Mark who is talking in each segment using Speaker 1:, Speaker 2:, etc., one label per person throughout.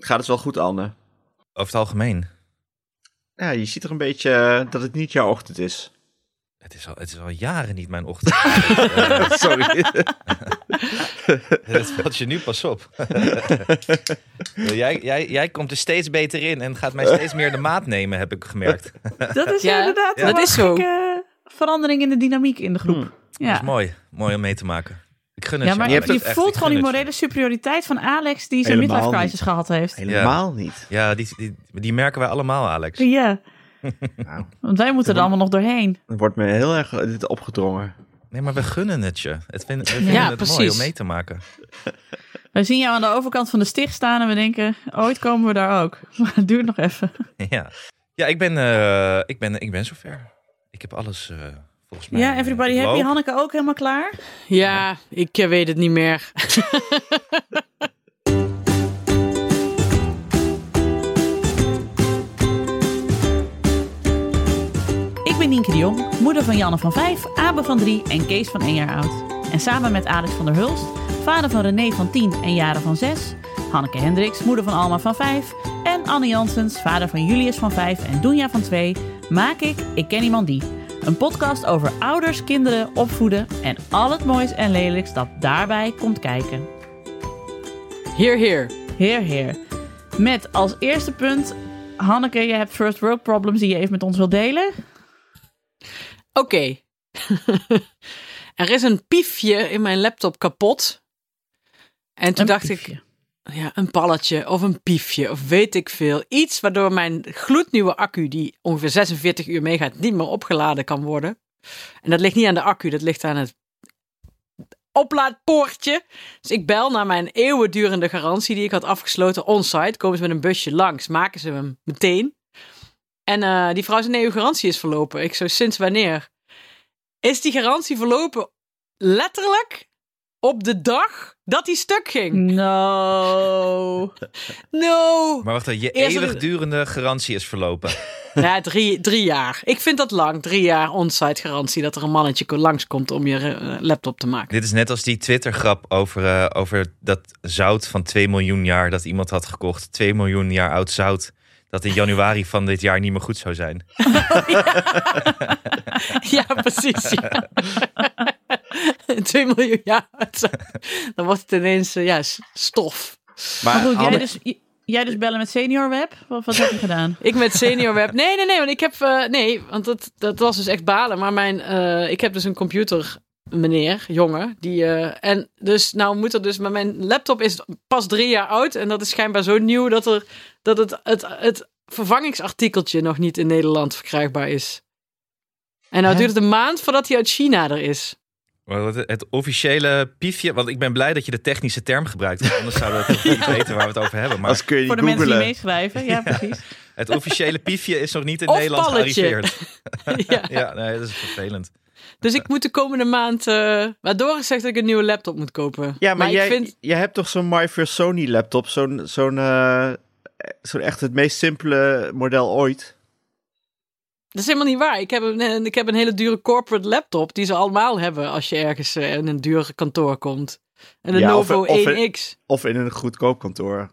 Speaker 1: Gaat het wel goed, Anne?
Speaker 2: Over het algemeen.
Speaker 1: Ja, je ziet er een beetje eh, dat het niet jouw ochtend is.
Speaker 2: Het is al, het is al jaren niet mijn ochtend.
Speaker 1: Sorry.
Speaker 2: Dat valt je nu pas op. jij, jij, jij komt er steeds beter in en gaat mij steeds meer de maat nemen, heb ik gemerkt.
Speaker 3: Dat is
Speaker 4: Ja,
Speaker 3: inderdaad
Speaker 2: ja,
Speaker 3: een
Speaker 4: dat is zo.
Speaker 3: gekke verandering in de dynamiek in de groep.
Speaker 1: Hmm.
Speaker 2: Dat
Speaker 3: Ja.
Speaker 2: is mooi. Mooi om mee te maken. Ik gun het
Speaker 3: Ja, maar
Speaker 2: je.
Speaker 3: je.
Speaker 2: Echt,
Speaker 3: voelt gewoon die
Speaker 2: het
Speaker 3: morele superioriteit van Alex die zijn
Speaker 1: Helemaal
Speaker 3: midlife crisis
Speaker 1: niet.
Speaker 3: gehad heeft.
Speaker 1: Helemaal niet.
Speaker 2: Ja, die, die, die merken wij allemaal, Alex.
Speaker 3: Ja,
Speaker 1: Nou,
Speaker 3: want wij moeten er allemaal nog doorheen.
Speaker 1: er wordt me heel erg eh, dit opgedrongen.
Speaker 2: Nee, maar we gunnen het je. Het vind, we vinden
Speaker 4: Ja,
Speaker 2: het mooi om mee te maken.
Speaker 3: We zien jou aan de overkant van de sticht staan en we denken, ooit komen we daar ook. Maar het duurt nog even.
Speaker 2: Ja, ja ik, ben, eh, ik, ben, ik ben zover. Ik heb alles eh, volgens mij.
Speaker 3: Ja, everybody happy.
Speaker 2: loop.
Speaker 3: Hanneke ook helemaal klaar?
Speaker 4: Ja, ik eh, weet het niet meer.
Speaker 3: Ik ben Nienke de Jong, moeder van Janne van 5, Abe van 3 en Kees van 1 jaar oud. En samen met Alex van der Hulst, vader van René van 10 en Jaren van 6, Hanneke Hendricks, moeder van Alma van 5 en Anne Janssens, vader van Julius van 5 en Doenja van 2, maak ik Ik Ken Iemand Die. Een podcast over ouders, kinderen, opvoeden en al het moois en lelijks dat daarbij komt kijken.
Speaker 4: Heer, heer.
Speaker 3: Heer, heer. Met als eerste punt, Hanneke, je hebt first world problems die je even met ons wilt delen.
Speaker 4: Oké. er is een piefje in mijn laptop kapot. En toen
Speaker 3: Een
Speaker 4: dacht
Speaker 3: piefje.
Speaker 4: ik, ja, een palletje of een piefje of weet ik veel. Iets waardoor mijn gloednieuwe accu, die ongeveer 46 uur meegaat, niet meer opgeladen kan worden. En dat ligt niet aan de accu, dat ligt aan het oplaadpoortje. Dus ik bel naar mijn eeuwigdurende garantie die ik had afgesloten on-site. Komen ze met een busje langs, maken ze hem meteen. En eh, die vrouw zei, nee, uw garantie is verlopen. Ik zo, sinds wanneer? Is die garantie verlopen letterlijk op de dag dat die stuk ging?
Speaker 3: No.
Speaker 4: No!
Speaker 2: Maar wacht even, je
Speaker 4: Eerst-
Speaker 2: eeuwigdurende garantie is verlopen.
Speaker 4: Ja, drie, drie jaar. Ik vind dat lang. Drie jaar on-site garantie dat er een mannetje ko- langskomt om je eh, laptop te maken.
Speaker 2: Dit is net als die Twitter-grap over, eh, over dat zout van 2 miljoen jaar dat iemand had gekocht. 2 miljoen jaar oud zout. Dat in januari van dit jaar niet meer goed zou zijn.
Speaker 4: Ja, precies. Ja. Twee miljoen jaar. Dan wordt het ineens eh, ja, stof.
Speaker 1: Maar,
Speaker 3: Maar goed, jij dus, jij dus bellen met Senior Web? Wat, wat heb je gedaan?
Speaker 4: Ik met senior web. Nee, nee, nee. Want ik heb. eh, nee, want dat, dat was dus echt balen. Maar mijn. eh, ik heb dus een computer. Meneer, jongen, die. eh, en dus, nou moet er dus. Maar mijn laptop is pas drie jaar oud. En dat is schijnbaar zo nieuw dat, er, dat het, het, het vervangingsartikeltje nog niet in Nederland verkrijgbaar is. En nou
Speaker 3: Hè?
Speaker 4: duurt het een maand voordat hij uit China er is.
Speaker 2: Het officiële piefje, want ik ben blij dat je de technische term gebruikt. want Anders zouden we niet weten waar we het over hebben. Maar
Speaker 1: Als kun je
Speaker 3: Voor de mensen die
Speaker 1: googelen.
Speaker 3: meeschrijven. Ja, precies.
Speaker 2: het officiële piefje is nog niet in
Speaker 4: Of
Speaker 2: Nederland
Speaker 4: palletje.
Speaker 2: gearriveerd.
Speaker 4: ja.
Speaker 2: Ja, nee, dat is vervelend.
Speaker 4: Dus ik moet de komende maand. eh waardoor ik zeg dat ik een nieuwe laptop moet kopen.
Speaker 1: Ja, maar, jij,
Speaker 4: ik vind.
Speaker 1: jij hebt toch zo'n My First Sony laptop? Zo'n zo'n eh, zo'n echt het meest simpele model ooit.
Speaker 4: Dat is helemaal niet waar. Ik heb, een, ik heb een hele dure corporate laptop die ze allemaal hebben als je ergens eh, in een duur kantoor komt. En een
Speaker 1: Ja,
Speaker 4: Novo
Speaker 1: of-
Speaker 4: 1X.
Speaker 1: Of in een goedkoop kantoor.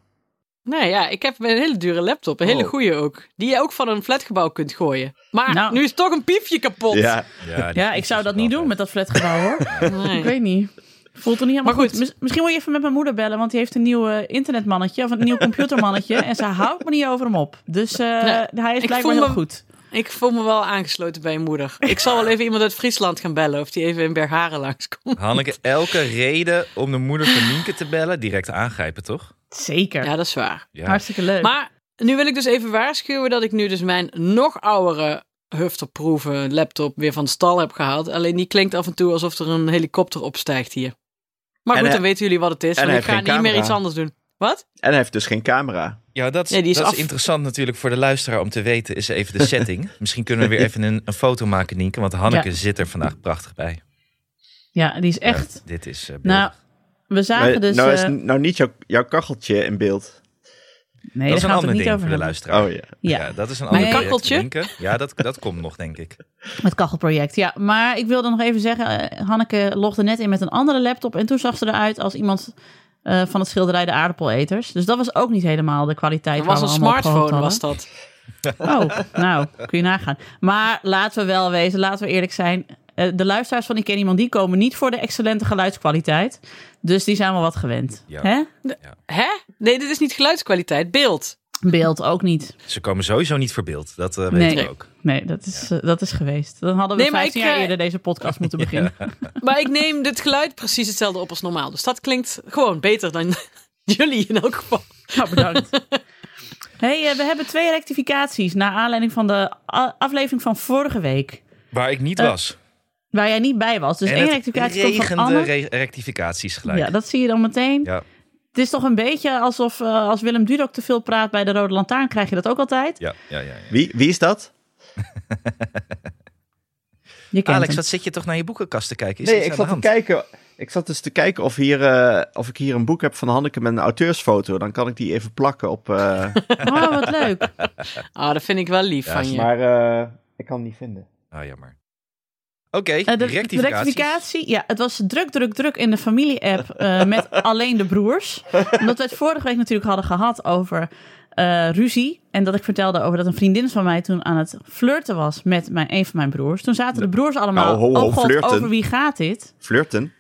Speaker 4: Nee, ja, ik heb een hele dure laptop. Een hele
Speaker 1: Oh.
Speaker 4: goede ook. Die je ook van een flatgebouw kunt gooien. Maar
Speaker 3: Nou.
Speaker 4: nu is toch een piefje kapot.
Speaker 1: Ja,
Speaker 2: Ja,
Speaker 3: Ja, ik zou dat niet doen met dat flatgebouw hoor.
Speaker 4: Nee.
Speaker 3: Ik weet niet. Voelt er niet helemaal
Speaker 4: Maar
Speaker 3: goed.
Speaker 4: goed.
Speaker 3: Mis- Misschien moet je even met mijn moeder bellen, want die heeft een nieuw internetmannetje of een nieuw computermannetje. en ze houdt me niet over hem op. Dus eh, hij is
Speaker 4: ik
Speaker 3: blijkbaar
Speaker 4: voel
Speaker 3: heel
Speaker 4: me-
Speaker 3: goed.
Speaker 4: Ik voel me wel aangesloten bij je moeder. Ik zal wel even iemand uit Friesland gaan bellen of die even in Bergharen langskomt.
Speaker 2: Hanneke, elke reden om de moeder van Nienke te bellen, direct aangrijpen, toch?
Speaker 3: Zeker.
Speaker 4: Ja, dat is waar.
Speaker 2: Ja.
Speaker 3: Hartstikke leuk.
Speaker 4: Maar nu wil ik dus even waarschuwen dat ik nu dus mijn nog oudere hufterproeven laptop weer van de stal heb gehaald. Alleen die klinkt af en toe alsof er een helikopter opstijgt hier. Maar
Speaker 1: En
Speaker 4: goed,
Speaker 1: hij-
Speaker 4: dan weten jullie wat het is.
Speaker 1: en
Speaker 4: ik ga niet meer iets anders doen. Wat?
Speaker 1: en hij heeft dus geen camera.
Speaker 2: Ja, dat is, dat is interessant natuurlijk voor de luisteraar om te weten, is even de setting. Misschien kunnen we weer even een, een foto maken, Nienke, want Hanneke
Speaker 3: Ja.
Speaker 2: zit er vandaag prachtig bij.
Speaker 3: ja, die is echt.
Speaker 2: Ja, dit is eh,
Speaker 3: nou, we zagen
Speaker 1: Maar
Speaker 3: dus.
Speaker 1: nou is
Speaker 3: eh,
Speaker 1: nou niet jouw, jouw kacheltje in beeld.
Speaker 3: nee,
Speaker 2: dat is een
Speaker 3: gaat het
Speaker 2: ander
Speaker 3: niet
Speaker 2: ding
Speaker 3: over
Speaker 2: voor de luisteraar.
Speaker 1: Oh ja.
Speaker 2: Ja.
Speaker 3: Ja,
Speaker 2: dat is een
Speaker 3: Maar
Speaker 2: ander
Speaker 4: je-
Speaker 2: project,
Speaker 4: kakkeltje?
Speaker 2: Nienke. Ja, dat, dat komt nog, denk ik.
Speaker 3: het kachelproject. Ja, maar ik wilde nog even zeggen: eh, Hanneke logde net in met een andere laptop. En toen zag ze eruit als iemand eh, van het schilderij De Aardappeleters. Dus dat was ook niet helemaal de kwaliteit
Speaker 4: Dat was
Speaker 3: waar
Speaker 4: een
Speaker 3: we
Speaker 4: smartphone, was dat.
Speaker 3: Oh, nou, kun je nagaan. Maar laten we wel wezen, laten we eerlijk zijn. eh, de luisteraars van Ik Ken Iemand, die komen niet voor de excellente geluidskwaliteit. Dus die zijn wel wat gewend.
Speaker 2: Ja.
Speaker 3: Hè?
Speaker 4: Hè? Nee, dit is niet geluidskwaliteit, beeld.
Speaker 3: Beeld ook niet.
Speaker 2: Ze komen sowieso niet voor beeld. Dat eh,
Speaker 3: Nee.
Speaker 2: weten we ook.
Speaker 3: Nee, dat is, eh, dat is geweest. Dan hadden we
Speaker 4: Nee, maar
Speaker 3: 15
Speaker 4: ik,
Speaker 3: jaar
Speaker 4: eh,
Speaker 3: eerder deze podcast moeten beginnen.
Speaker 4: Maar ik neem dit geluid precies hetzelfde op als normaal. Dus dat klinkt gewoon beter dan jullie in elk geval.
Speaker 3: Nou, bedankt. hey, we hebben twee rectificaties naar aanleiding van de aflevering van vorige week.
Speaker 2: Waar ik niet was.
Speaker 3: Waar jij niet bij was. Dus
Speaker 2: en
Speaker 3: één rectificatie komt van Anne.
Speaker 2: rectificaties gelijk.
Speaker 3: Ja, dat zie je dan meteen.
Speaker 2: Ja.
Speaker 3: Het is toch een beetje alsof eh, als Willem Dudok te veel praat bij de Rode Lantaarn, krijg je dat ook altijd?
Speaker 2: Ja, ja, ja, ja.
Speaker 1: Wie, wie is dat?
Speaker 3: Je kent
Speaker 2: Alex,
Speaker 3: hem.
Speaker 2: wat zit je toch naar je boekenkast te kijken? Is
Speaker 1: nee, ik zat, te kijken, ik zat dus te kijken of, hier, eh, of ik hier een boek heb van Hanneke met een auteursfoto. Dan kan ik die even plakken op... eh,
Speaker 3: Oh, wat leuk.
Speaker 4: Ah, dat vind ik wel lief
Speaker 2: Ja,
Speaker 4: van je.
Speaker 1: maar eh, ik kan hem niet vinden.
Speaker 2: Ah, jammer. Oké,
Speaker 3: Eh, de, rectificatie, ja, het was druk, druk, druk in de familie-app eh, met alleen de broers. Omdat we het vorige week natuurlijk hadden gehad over eh, ruzie. En dat ik vertelde over dat een vriendin van mij toen aan het flirten was met mijn, een van mijn broers. Toen zaten de broers allemaal,
Speaker 1: Nou, ho, ho,
Speaker 3: oh god,
Speaker 1: flirten.
Speaker 3: over wie gaat dit?
Speaker 1: Flirten?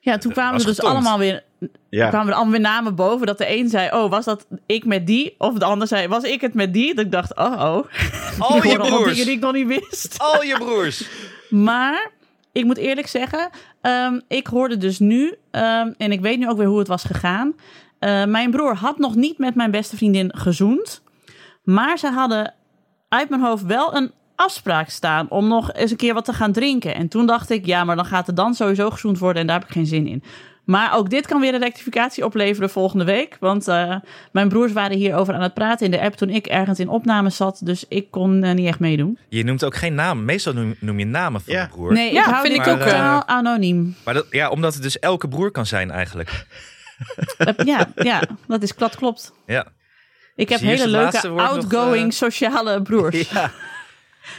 Speaker 3: Ja, toen kwamen er dus allemaal weer,
Speaker 1: Ja.
Speaker 3: kwamen er allemaal weer namen boven. Dat de een zei, oh, was dat ik met die? Of de ander zei, was ik het met die? Dat ik dacht, oh, oh.
Speaker 2: Al je broers.
Speaker 3: dingen die ik nog niet wist.
Speaker 2: Al je broers.
Speaker 3: Maar ik moet eerlijk zeggen, ehm, ik hoorde dus nu, ehm, en ik weet nu ook weer hoe het was gegaan. Eh, mijn broer had nog niet met mijn beste vriendin gezoend. Maar ze hadden uit mijn hoofd wel een afspraak staan om nog eens een keer wat te gaan drinken. En toen dacht ik, ja, maar dan gaat er dan sowieso gezoend worden en daar heb ik geen zin in. Maar ook dit kan weer een rectificatie opleveren volgende week. Want eh, mijn broers waren hierover aan het praten in de app toen ik ergens in opname zat. Dus ik kon eh, niet echt meedoen.
Speaker 2: Je noemt ook geen naam. Meestal noem, noem je namen van
Speaker 1: Ja.
Speaker 2: de broer.
Speaker 3: Nee,
Speaker 4: Ja,
Speaker 3: ik hou
Speaker 4: vind ik ook,
Speaker 3: totaal anoniem.
Speaker 2: Maar dat, ja, omdat het dus elke broer kan zijn eigenlijk.
Speaker 3: Eh, ja, ja, dat is dat klopt.
Speaker 2: Ja.
Speaker 3: Ik heb
Speaker 2: je,
Speaker 3: hele leuke, outgoing,
Speaker 2: eh,
Speaker 3: sociale broers.
Speaker 2: ja.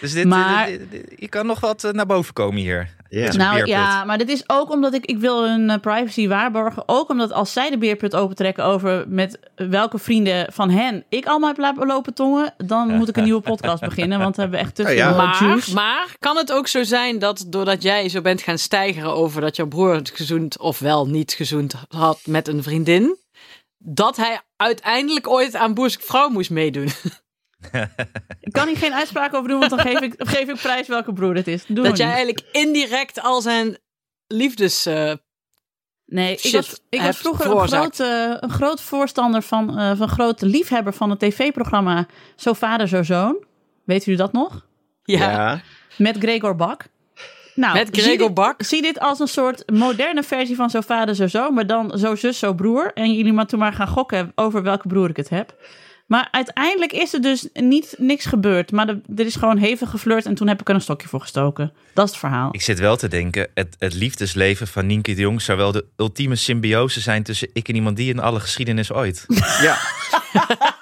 Speaker 2: Dus dit,
Speaker 3: Maar-
Speaker 2: dit- dit- dit- je kan nog wat eh, naar boven komen hier. Een
Speaker 3: Nou
Speaker 2: beerput.
Speaker 3: ja, maar dit is ook omdat ik, ik wil hun eh, privacy waarborgen. Ook omdat als zij de beerput opentrekken over met welke vrienden van hen ik allemaal heb laten lopen tongen, dan moet ik een nieuwe podcast beginnen, want dan hebben we echt te
Speaker 1: Oh
Speaker 3: veel
Speaker 1: ja.
Speaker 4: Maar,
Speaker 3: juice.
Speaker 4: maar kan het ook zo zijn dat doordat jij zo bent gaan stijgeren over dat jouw broer het gezoend of wel niet gezoend had met een vriendin, dat hij uiteindelijk ooit aan Boerse Vrouw moest meedoen?
Speaker 3: Ik kan hier geen uitspraak over doen, want dan geef ik, geef ik prijs welke broer het is. Doe
Speaker 4: dat jij
Speaker 3: niet.
Speaker 4: eigenlijk indirect al zijn liefdes... eh,
Speaker 3: Nee, ik was, ik was vroeger een groot, een groot voorstander van, eh van grote liefhebber van het tv-programma Zo Vader, Zo Zoon. Weet u dat nog?
Speaker 4: ja,
Speaker 1: Ja.
Speaker 3: Met Gregor Bak. Nou,
Speaker 4: met
Speaker 3: zie
Speaker 4: Gregor
Speaker 3: dit-
Speaker 4: Bak.
Speaker 3: Zie dit als een soort moderne versie van Zo Vader, Zo Zoon, maar dan Zo Zus, Zo Broer. En jullie maar toen maar gaan gokken over welke broer ik het heb. Maar uiteindelijk is er dus niet, niks gebeurd. Maar er, er is gewoon hevig geflirt en toen heb ik er een stokje voor gestoken. Dat is het verhaal.
Speaker 2: Ik zit wel te denken, het, het liefdesleven van Nienke de Jong zou wel de ultieme symbiose zijn tussen ik en iemand die in alle geschiedenis ooit.
Speaker 1: ja.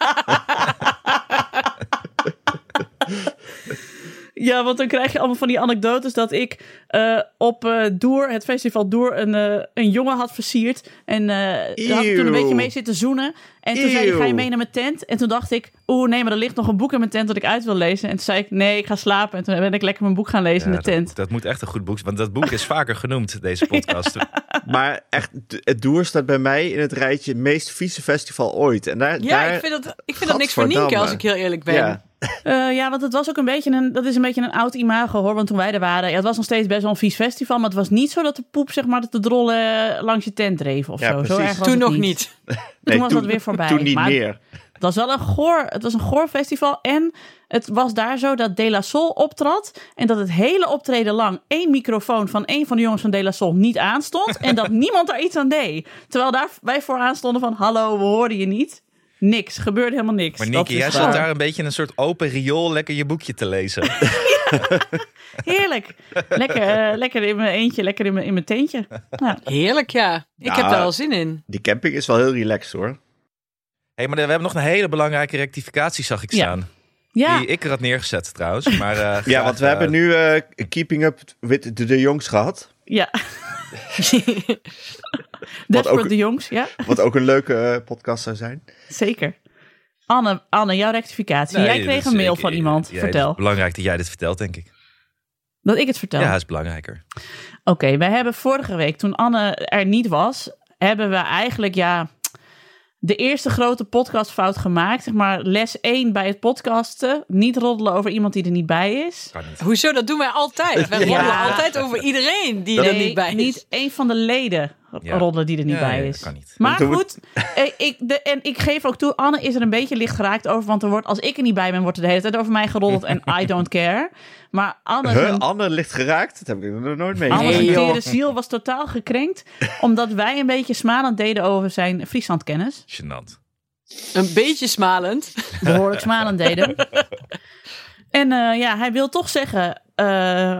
Speaker 3: Ja, want dan krijg je allemaal van die anekdotes dat ik eh, op eh Doer, het festival Doer, een, eh, een jongen had versierd. En eh had ik toen een beetje mee zitten zoenen. En toen zei hij, ga je mee naar mijn tent? En toen dacht ik, oeh nee, maar er ligt nog een boek in mijn tent dat ik uit wil lezen. En toen zei ik, nee, ik ga slapen. En toen ben ik lekker mijn boek gaan lezen in de tent.
Speaker 2: Dat, dat moet echt een goed boek zijn, want dat boek is vaker genoemd, deze podcast.
Speaker 1: Maar echt, het Doer staat bij mij in het rijtje meest vieze festival ooit. En daar,
Speaker 4: Ja,
Speaker 1: daar,
Speaker 4: ik vind dat, ik vind dat niks voor. Nienke, als ik heel eerlijk ben.
Speaker 1: Ja.
Speaker 3: Eh, ja, want het was ook een beetje een, dat is een beetje een oud imago hoor. Want toen wij er waren, ja, het was nog steeds best wel een vies festival. Maar het was niet zo dat de poep, zeg maar, dat de drollen langs je tent dreven of
Speaker 1: Ja,
Speaker 3: zo. Zo
Speaker 1: precies.
Speaker 3: erg was
Speaker 4: Toen
Speaker 3: het
Speaker 4: nog niet.
Speaker 3: Toen was dat weer voorbij.
Speaker 1: Toen niet
Speaker 3: Maar-
Speaker 1: meer.
Speaker 3: Het was wel een goor, het was een goor festival. En het was daar zo dat De La Soul optrad. En dat het hele optreden lang één microfoon van één van de jongens van De La Soul niet aanstond. En dat niemand daar iets aan deed. Terwijl daar wij vooraan stonden van hallo, we hoorden je niet. Niks, gebeurde helemaal niks.
Speaker 2: Maar
Speaker 3: is
Speaker 2: jij zat daar een beetje in een soort open riool lekker je boekje te lezen.
Speaker 3: Heerlijk. Lekker, eh, lekker in mijn eentje, lekker in mijn, in mijn tentje. Ja.
Speaker 4: Heerlijk, ja. Ik
Speaker 1: Ja.
Speaker 4: heb daar wel zin in.
Speaker 1: Die camping is wel heel relaxed hoor.
Speaker 2: hey, maar we hebben nog een hele belangrijke rectificatie, zag ik staan.
Speaker 3: Ja,
Speaker 2: Die ik er had neergezet trouwens. Maar, eh,
Speaker 1: Ja, want we hebben nu eh, Keeping Up with de, de Jongs gehad.
Speaker 3: ja. Desperate
Speaker 1: ook-
Speaker 3: de Jongs, ja,
Speaker 1: Wat ook een leuke eh, podcast zou zijn.
Speaker 3: zeker. Anne, Anne, jouw rectificatie.
Speaker 2: Nee,
Speaker 3: jij
Speaker 2: dat
Speaker 3: kreeg een mail
Speaker 2: ik-
Speaker 3: van iemand.
Speaker 2: ja, Het
Speaker 3: Vertel.
Speaker 2: is belangrijk dat jij dit vertelt, denk ik.
Speaker 3: Dat ik het vertel.
Speaker 2: Ja, is belangrijker.
Speaker 3: Oké, wij hebben vorige week, toen Anne er niet was, hebben we eigenlijk ja de eerste grote podcastfout gemaakt. Zeg maar les 1 bij het podcasten. Niet roddelen over iemand die er niet bij is.
Speaker 2: Niet.
Speaker 4: Hoezo? Dat doen wij altijd. Wij
Speaker 3: Ja.
Speaker 4: roddelen altijd over iedereen die er niet bij is.
Speaker 3: Niet één van de leden
Speaker 2: Ja.
Speaker 3: roddelen die er niet
Speaker 2: Ja,
Speaker 3: bij is.
Speaker 2: kan niet.
Speaker 3: Maar goed, eh, ik, de, en ik geef ook toe, Anne is er een beetje licht geraakt over. Want er wordt, als ik er niet bij ben, wordt er de hele tijd over mij geroddeld. en I don't care. Maar Anne,
Speaker 1: Huh,
Speaker 3: zijn-
Speaker 1: Anne ligt geraakt? Dat heb ik nog nooit
Speaker 3: Anne
Speaker 1: meegemaakt.
Speaker 4: Nee,
Speaker 3: zijn
Speaker 4: joh.
Speaker 3: tere ziel was totaal gekrenkt. omdat wij een beetje smalend deden over zijn Frieslandkennis.
Speaker 2: Gênant.
Speaker 4: Een beetje smalend.
Speaker 3: behoorlijk smalend deden. En eh, ja, hij wil toch zeggen eh,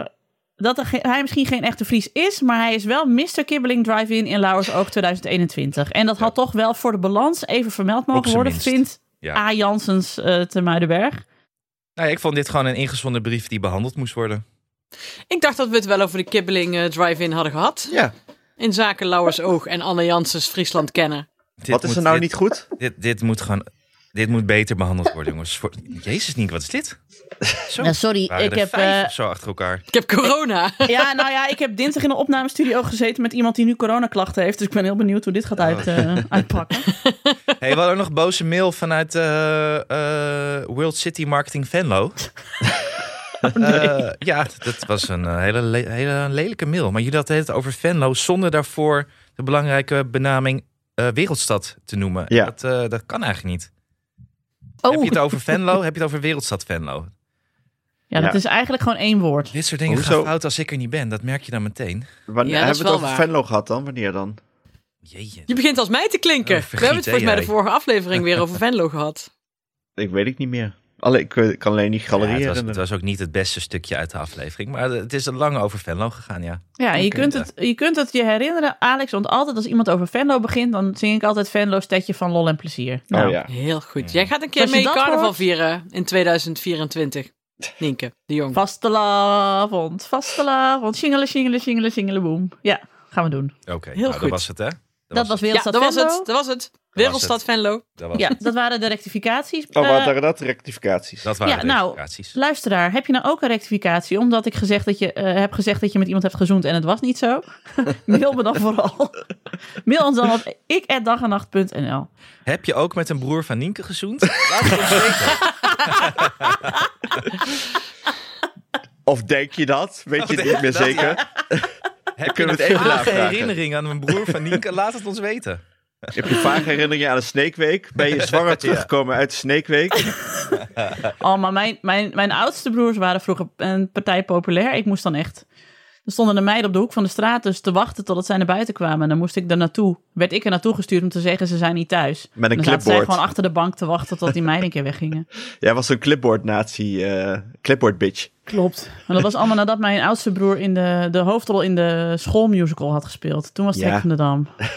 Speaker 3: dat er hij misschien geen echte Fries is, maar hij is wel Mr. Kibbeling Drive-In in Lauwersoog 2021. En dat had toch wel voor de balans even vermeld mogen worden,
Speaker 2: minst.
Speaker 3: vindt
Speaker 2: Ja.
Speaker 3: A. Janssens eh, te Muidenberg.
Speaker 2: Nou, ik vond dit gewoon een ingezonden brief die behandeld moest worden.
Speaker 4: Ik dacht dat we het wel over de Kibbeling eh, drive-in hadden gehad.
Speaker 1: Ja,
Speaker 4: In zaken Lauwersoog en Anne Janssens Friesland kennen.
Speaker 2: Dit
Speaker 1: wat is
Speaker 2: moet-
Speaker 1: er nou
Speaker 2: dit-
Speaker 1: niet goed?
Speaker 2: Dit, dit moet gewoon... Dit moet beter behandeld worden, jongens. Voor... Jezus, Niek, wat is dit? Zo,
Speaker 3: Ja, sorry,
Speaker 2: waren
Speaker 3: ik
Speaker 2: er
Speaker 3: heb,
Speaker 2: vijf
Speaker 3: eh,
Speaker 2: of zo achter elkaar.
Speaker 4: Ik heb corona.
Speaker 3: Ja, nou ja, ik heb dinsdag in een opnamestudio gezeten met iemand die nu coronaklachten heeft. Dus ik ben heel benieuwd hoe dit gaat uit, eh, uitpakken.
Speaker 2: Hey, we hadden nog een boze mail vanuit eh, eh, World City Marketing Venlo. Eh, ja, dat was een hele, le- hele lelijke mail. Maar jullie hadden het over Venlo zonder daarvoor de belangrijke benaming eh, wereldstad te noemen.
Speaker 1: Ja.
Speaker 2: Dat, eh, dat kan eigenlijk niet.
Speaker 3: Oh,
Speaker 2: Heb je het over Venlo? Heb je het over wereldstad Venlo?
Speaker 3: ja, dat
Speaker 1: Ja.
Speaker 3: is eigenlijk gewoon één woord.
Speaker 2: Dit soort dingen
Speaker 1: Hoezo?
Speaker 2: gaan fout als ik er niet ben. Dat merk je dan meteen.
Speaker 1: Wanneer
Speaker 4: Ja, dat is
Speaker 1: hebben we het over
Speaker 4: waar.
Speaker 1: Venlo gehad dan? Wanneer dan?
Speaker 2: Jeetje.
Speaker 4: Je begint als mij te klinken.
Speaker 2: Oh,
Speaker 4: we hebben het volgens mij de vorige aflevering weer over Venlo gehad.
Speaker 1: Ik weet het niet meer. Alle, ik eh, kan alleen niet
Speaker 2: Ja,
Speaker 1: galerie
Speaker 2: het, was, het
Speaker 1: herinneren.
Speaker 2: was ook niet het beste stukje uit de aflevering. Maar het is lang over Venlo gegaan, ja.
Speaker 3: Ja, en je, kunt het, je kunt het je herinneren, Alex, want altijd als iemand over Venlo begint, dan zing ik altijd Venlo stedje van lol en plezier. Nou,
Speaker 1: Oh ja.
Speaker 4: Heel goed. Jij gaat een keer mee carnaval
Speaker 3: hoort-
Speaker 4: vieren in 2024. Nienke, de jong.
Speaker 3: Vastelavond, vastelavond, shingelen, shingelen, shingelen, shingelen, boom. Ja, gaan we doen.
Speaker 2: Oké,
Speaker 4: Heel
Speaker 2: nou,
Speaker 4: goed.
Speaker 2: dat was het, hè?
Speaker 3: Dat, was
Speaker 4: Ja,
Speaker 3: Wereldstad
Speaker 4: dat was
Speaker 3: Venlo.
Speaker 4: het. Dat was het. Wereldstad Venlo.
Speaker 2: Dat, was
Speaker 3: Ja,
Speaker 2: het.
Speaker 3: dat waren de rectificaties.
Speaker 1: Oh,
Speaker 3: Eh,
Speaker 1: wat waren dat? Rectificaties.
Speaker 2: dat waren
Speaker 3: Ja,
Speaker 2: de
Speaker 3: nou,
Speaker 2: rectificaties.
Speaker 3: luisteraar, heb je nou ook een rectificatie? Omdat ik gezegd dat je, eh, heb gezegd dat je met iemand hebt gezoend en het was niet zo. Mail me dan vooral. Mail ons dan op ik@dagenacht.nl.
Speaker 2: Heb je ook met een broer van Nienke gezoend? Laat het ons weten.
Speaker 1: Of denk je dat? Weet je het niet meer
Speaker 2: dat-
Speaker 1: zeker?
Speaker 2: Heb je een vage herinnering aan een broer van Nienke? Laat het ons weten.
Speaker 1: Heb je vaak herinneringen aan de Snake Week? Ben je zwanger teruggekomen uit de Snake Week?
Speaker 3: Oh, maar mijn, mijn, mijn oudste broers waren vroeger een partij populair. Ik moest dan echt... Er stonden de meiden op de hoek van de straat dus te wachten totdat zij naar buiten kwamen. En dan moest ik er naartoe. Werd ik er naartoe gestuurd om te zeggen ze zijn niet thuis.
Speaker 1: Met een
Speaker 3: dan zaten zij
Speaker 1: clipboard.
Speaker 3: gewoon achter de bank te wachten tot die meiden een keer weggingen.
Speaker 1: Jij was zo'n clipboard-nazi, eh, clipboard bitch.
Speaker 3: Klopt. Maar dat was allemaal nadat mijn oudste broer in de, de hoofdrol in de schoolmusical had gespeeld. Toen was het
Speaker 1: Ja.
Speaker 3: Van de Dam.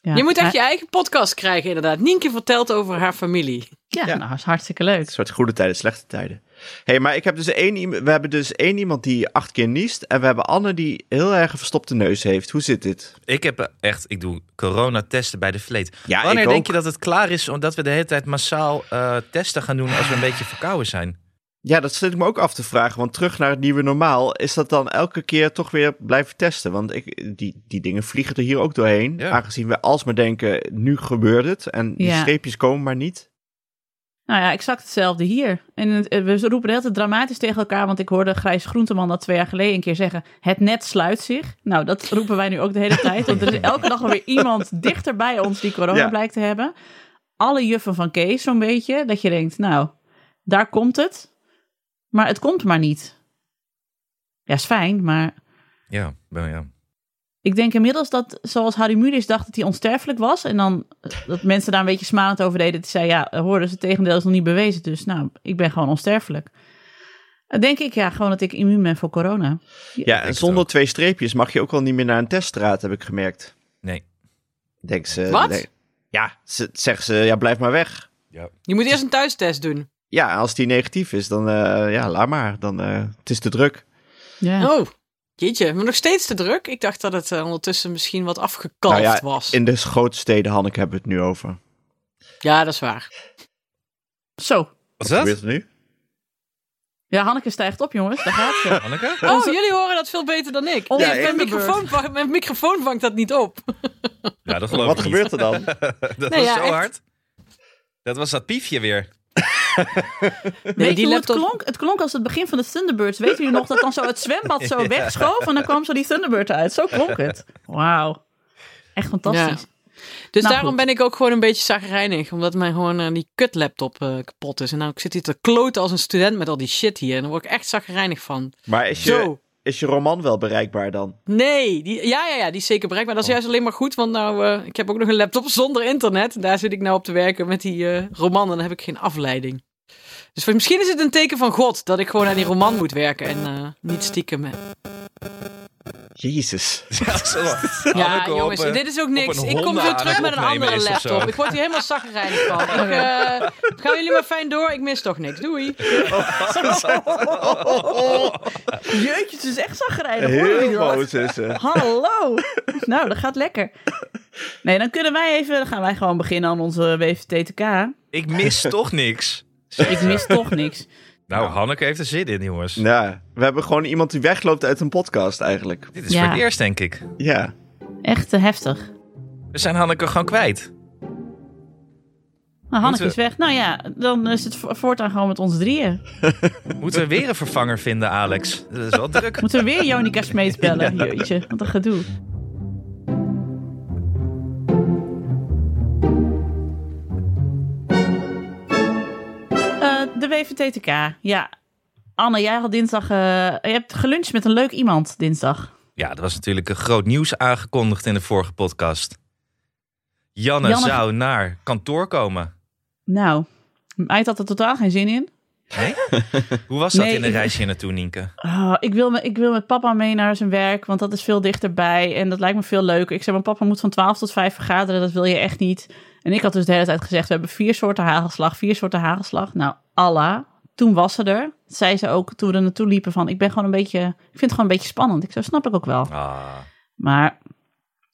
Speaker 3: Ja.
Speaker 4: Je moet echt je eigen podcast krijgen, inderdaad. Nienke vertelt over haar familie.
Speaker 3: Ja,
Speaker 1: Ja.
Speaker 3: nou, is hartstikke leuk.
Speaker 1: Een soort goede tijden, slechte tijden. Hey, maar ik heb dus één, we hebben dus één iemand die acht keer niest. En we hebben Anne die heel erg een verstopte neus heeft. Hoe zit dit?
Speaker 2: Ik heb echt, ik doe coronatesten bij de vleet.
Speaker 1: Ja,
Speaker 2: Wanneer
Speaker 1: ik
Speaker 2: denk
Speaker 1: ook.
Speaker 2: je dat het klaar is omdat we de hele tijd massaal eh, testen gaan doen als we een beetje verkouden zijn?
Speaker 1: Ja, dat zit ik me ook af te vragen. Want terug naar het nieuwe normaal, is dat dan elke keer toch weer blijven testen? Want ik, die, die dingen vliegen er hier ook doorheen.
Speaker 2: Ja.
Speaker 1: Aangezien we alsmaar denken, nu gebeurt het. En die
Speaker 3: Ja.
Speaker 1: streepjes komen maar niet.
Speaker 3: Nou ja, exact hetzelfde hier. En eh, we roepen de hele tijd dramatisch tegen elkaar, want ik hoorde Grijs Groenteman dat twee jaar geleden een keer zeggen: Het net sluit zich. Nou, dat roepen wij nu ook de hele tijd, want er is elke dag alweer iemand dichter bij ons die corona
Speaker 1: Ja.
Speaker 3: blijkt te hebben. Alle juffen van Kees, zo'n beetje, dat je denkt: Nou, daar komt het, maar het komt maar niet. Ja, is fijn, maar
Speaker 2: Ja, ben- ja.
Speaker 3: Ik denk inmiddels dat, zoals Harry Mulisch dacht dat hij onsterfelijk was. En dan eh, dat mensen daar een beetje smalend over deden. Die zei, ja, hoorden ze, het tegendeel is nog niet bewezen. Dus nou, ik ben gewoon onsterfelijk. Dan denk ik, ja, gewoon dat ik immuun ben voor corona.
Speaker 1: Ja, en zonder
Speaker 2: ook.
Speaker 1: twee streepjes mag je ook al niet meer naar een teststraat, heb ik gemerkt.
Speaker 2: Nee.
Speaker 1: Denk ze.
Speaker 4: Wat?
Speaker 1: nee. Ja, ze, zeggen ze, ja, blijf maar weg.
Speaker 4: Je moet eerst een thuistest doen.
Speaker 1: Ja, als die negatief is, dan eh, ja, laat maar. Dan, eh, het is te druk.
Speaker 3: Ja.
Speaker 4: Oh, Jeetje, maar nog steeds te druk. Ik dacht dat het eh, ondertussen misschien wat afgekalfd
Speaker 1: Nou ja,
Speaker 4: was.
Speaker 1: In de grote steden, Hanneke, hebben we het nu over.
Speaker 4: Ja, dat is waar.
Speaker 3: Zo.
Speaker 2: Wat is
Speaker 1: Wat
Speaker 2: dat?
Speaker 1: gebeurt er nu?
Speaker 3: Ja, Hanneke stijgt op, jongens. Daar gaat ze.
Speaker 2: Hanneke?
Speaker 4: Oh, jullie horen dat veel beter dan ik. Nee, mijn, microfoon, vang- mijn microfoon vangt dat niet op.
Speaker 2: Ja, dat geloof
Speaker 1: Wat
Speaker 2: ik
Speaker 1: gebeurt er dan?
Speaker 2: Dat
Speaker 4: Nee,
Speaker 2: was
Speaker 4: ja,
Speaker 2: zo
Speaker 4: echt.
Speaker 2: hard. Dat was dat piefje weer.
Speaker 3: Weet
Speaker 4: die laptop-
Speaker 3: het klonk? Het klonk als het begin van de Thunderbirds. Weet jullie nog dat dan zo het zwembad zo wegschoof en dan kwam zo die Thunderbird uit. Zo klonk het. Wauw. Echt fantastisch.
Speaker 4: Dus
Speaker 3: Nou,
Speaker 4: daarom
Speaker 3: goed.
Speaker 4: ben ik ook gewoon een beetje zagrijnig. Omdat mijn gewoon eh, die kutlaptop eh kapot is. En nou ik zit hier te kloten als een student met al die shit hier. En daar word ik echt zagrijnig van.
Speaker 1: Maar is je,
Speaker 4: Zo.
Speaker 1: is je roman wel bereikbaar dan?
Speaker 4: Nee, die, ja, ja, ja, die is zeker bereikbaar. Dat is juist alleen maar goed, want nou, eh, ik heb ook nog een laptop zonder internet. Daar zit ik nou op te werken met die eh, roman en dan heb ik geen afleiding. Dus misschien is het een teken van God dat ik gewoon aan die roman moet werken en eh, niet stiekem. hè.
Speaker 1: Jezus.
Speaker 2: Ja,
Speaker 4: jongens,
Speaker 2: een-
Speaker 4: dit is ook niks. Ik kom zo terug met een andere
Speaker 2: is of zo.
Speaker 4: laptop. Ik word hier helemaal zagrijnig van. Ik, eh, gaan jullie maar fijn door, ik mis toch niks. Doei.
Speaker 3: Jeetje, het is echt jullie
Speaker 1: Heel
Speaker 3: dat?
Speaker 1: boos is ze.
Speaker 3: Hallo. Nou, dat gaat lekker. Nee, dan kunnen wij even, dan gaan wij gewoon beginnen aan onze WVTTK.
Speaker 2: Ik mis toch niks.
Speaker 3: Ik mis toch niks.
Speaker 2: Nou, Hanneke heeft er zin in, jongens.
Speaker 1: Ja, we hebben gewoon iemand die wegloopt uit een podcast eigenlijk.
Speaker 2: Dit is
Speaker 3: Ja.
Speaker 2: voor het eerst, denk ik.
Speaker 1: Ja.
Speaker 3: Echt eh, heftig.
Speaker 2: We zijn Hanneke gewoon kwijt.
Speaker 3: Nou, Hanneke is weg. Nou ja, dan is het vo- voortaan gewoon met ons drieën.
Speaker 2: Moeten we weer een vervanger vinden, Alex? Dat is wel druk.
Speaker 3: Moeten we weer Jonica Smeets bellen? Jeetje, wat een gedoe. De WVTTK, ja. Anne, jij had dinsdag... eh, je hebt geluncht met een leuk iemand dinsdag.
Speaker 2: Ja, er was natuurlijk een groot nieuws aangekondigd in de vorige podcast. Janne,
Speaker 3: Janne-
Speaker 2: zou naar kantoor komen.
Speaker 3: Nou, hij had er totaal geen zin in.
Speaker 2: Nee? Hoe was dat
Speaker 3: Nee,
Speaker 2: in een reisje naartoe, Nienke?
Speaker 3: Oh, ik, wil me, ik wil met papa mee naar zijn werk, want dat is veel dichterbij en dat lijkt me veel leuker. Ik zei, mijn papa moet van 12 tot 5 vergaderen, dat wil je echt niet. En ik had dus de hele tijd gezegd, we hebben vier soorten hagelslag, vier soorten hagelslag. Nou, Allah. Toen was ze er. Zei ze ook toen we er naartoe liepen van, ik ben gewoon een beetje, ik vind het gewoon een beetje spannend. Ik zo snap ik ook wel.
Speaker 2: Ah,
Speaker 3: Maar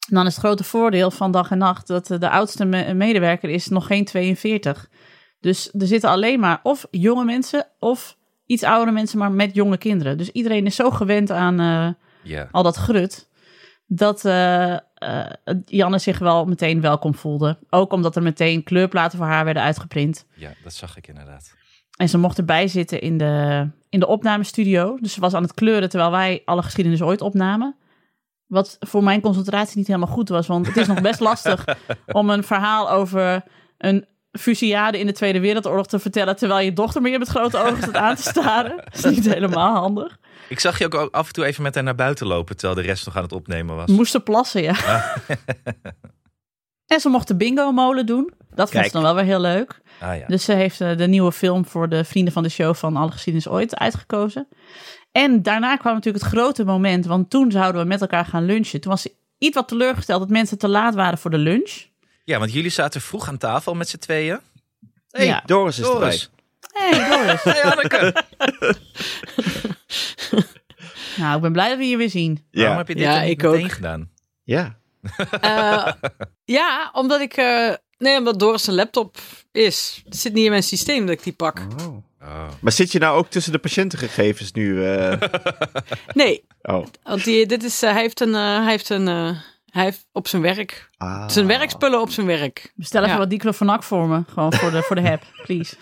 Speaker 3: dan is het grote voordeel van dag en nacht dat de oudste me- medewerker is nog geen 42. Dus er zitten alleen maar of jonge mensen of iets oudere mensen, maar met jonge kinderen. Dus iedereen is zo gewend aan eh, al dat grut, dat eh, eh, Janne zich wel meteen welkom voelde. Ook omdat er meteen kleurplaten voor haar werden uitgeprint.
Speaker 2: ja, dat zag ik inderdaad.
Speaker 3: En ze mocht erbij zitten in de, in de opnamestudio. Dus ze was aan het kleuren terwijl wij alle geschiedenis ooit opnamen. Wat voor mijn concentratie niet helemaal goed was. Want het is nog best lastig om een verhaal over een fusillade in de Tweede Wereldoorlog te vertellen. terwijl je dochter meer met grote ogen staat aan te staren. Dat is niet helemaal handig.
Speaker 2: Ik zag je ook af en toe even met haar naar buiten lopen, terwijl de rest nog aan het opnemen was.
Speaker 3: Moesten plassen, ja. en ze mocht de bingo-molen doen. Dat vond ze dan wel weer heel leuk.
Speaker 2: Ah ja.
Speaker 3: Dus ze heeft eh, de nieuwe film voor de vrienden van de show van Alle Geschiedenis Ooit uitgekozen. En daarna kwam natuurlijk het grote moment, want toen zouden we met elkaar gaan lunchen. Toen was ze iets wat teleurgesteld dat mensen te laat waren voor de lunch.
Speaker 2: ja, want jullie zaten vroeg aan tafel met z'n tweeën.
Speaker 1: Hey,
Speaker 3: Ja.
Speaker 1: Doris is
Speaker 2: Doris.
Speaker 1: erbij.
Speaker 3: Hey Doris.
Speaker 2: Hey Hanneke.
Speaker 3: nou, ik ben blij dat we je weer zien.
Speaker 2: Waarom
Speaker 1: Ja.
Speaker 2: heb je dit
Speaker 4: Ja, ik ook.
Speaker 2: gedaan?
Speaker 1: Ja.
Speaker 4: Eh, ja, omdat ik. eh, nee, omdat Doris een laptop is. Het zit niet in mijn systeem dat ik die pak.
Speaker 2: Oh.
Speaker 1: Maar zit je nou ook tussen de patiëntengegevens nu? eh?
Speaker 4: Nee,
Speaker 1: Oh.
Speaker 4: want die, dit is, hij heeft een. hij heeft een. hij heeft op zijn werk.
Speaker 1: Ah.
Speaker 4: Zijn werkspullen op zijn werk.
Speaker 3: Bestel even
Speaker 4: Ja.
Speaker 3: wat diclofenac voor me. Gewoon voor de, voor de heb, please.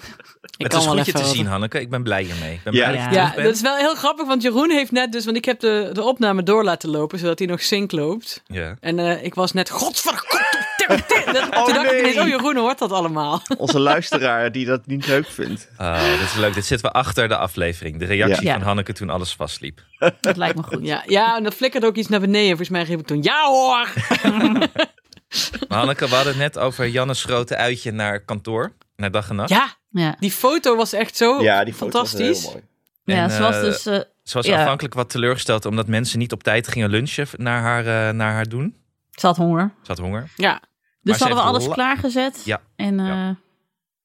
Speaker 4: Ik
Speaker 2: Het is
Speaker 4: wel
Speaker 2: goed je
Speaker 4: even
Speaker 2: te zien, Hanneke. Ik ben blij hiermee. Ik ben
Speaker 1: Ja.
Speaker 2: blij dat je
Speaker 3: Ja.
Speaker 4: dat is wel heel grappig, want Jeroen heeft net dus, want ik heb de, de opname door laten lopen, zodat hij nog sync loopt.
Speaker 2: Ja.
Speaker 4: En eh, ik was net, godverdomme, toen dacht ik ineens, oh Jeroen hoort dat allemaal.
Speaker 1: Onze luisteraar die dat niet leuk vindt.
Speaker 2: Oh, dit is leuk. Dit zitten we achter de aflevering. De reactie
Speaker 3: Ja.
Speaker 2: van Hanneke toen alles vastliep.
Speaker 3: Dat lijkt me goed.
Speaker 4: Ja, ja, en dat flikkerde ook iets naar beneden. Volgens mij riep ik toen, ja hoor!
Speaker 2: Maar Hanneke, we hadden het net over Jannes grote uitje naar kantoor. Naar dag en nacht.
Speaker 4: Ja,
Speaker 3: Ja,
Speaker 4: die foto was echt zo
Speaker 1: Ja, die foto was
Speaker 4: fantastisch.
Speaker 1: heel mooi.
Speaker 3: ja
Speaker 2: En,
Speaker 3: ze was
Speaker 2: eh,
Speaker 3: dus... eh,
Speaker 2: Ze was
Speaker 3: Ja.
Speaker 2: aanvankelijk wat teleurgesteld omdat mensen niet op tijd gingen lunchen naar haar, eh, naar haar doen.
Speaker 3: ze had honger.
Speaker 2: Ze had honger.
Speaker 4: Ja,
Speaker 3: Dus
Speaker 2: ze
Speaker 3: hadden we alles
Speaker 2: la-
Speaker 3: klaargezet.
Speaker 2: Ja,
Speaker 3: En eh,
Speaker 2: ja.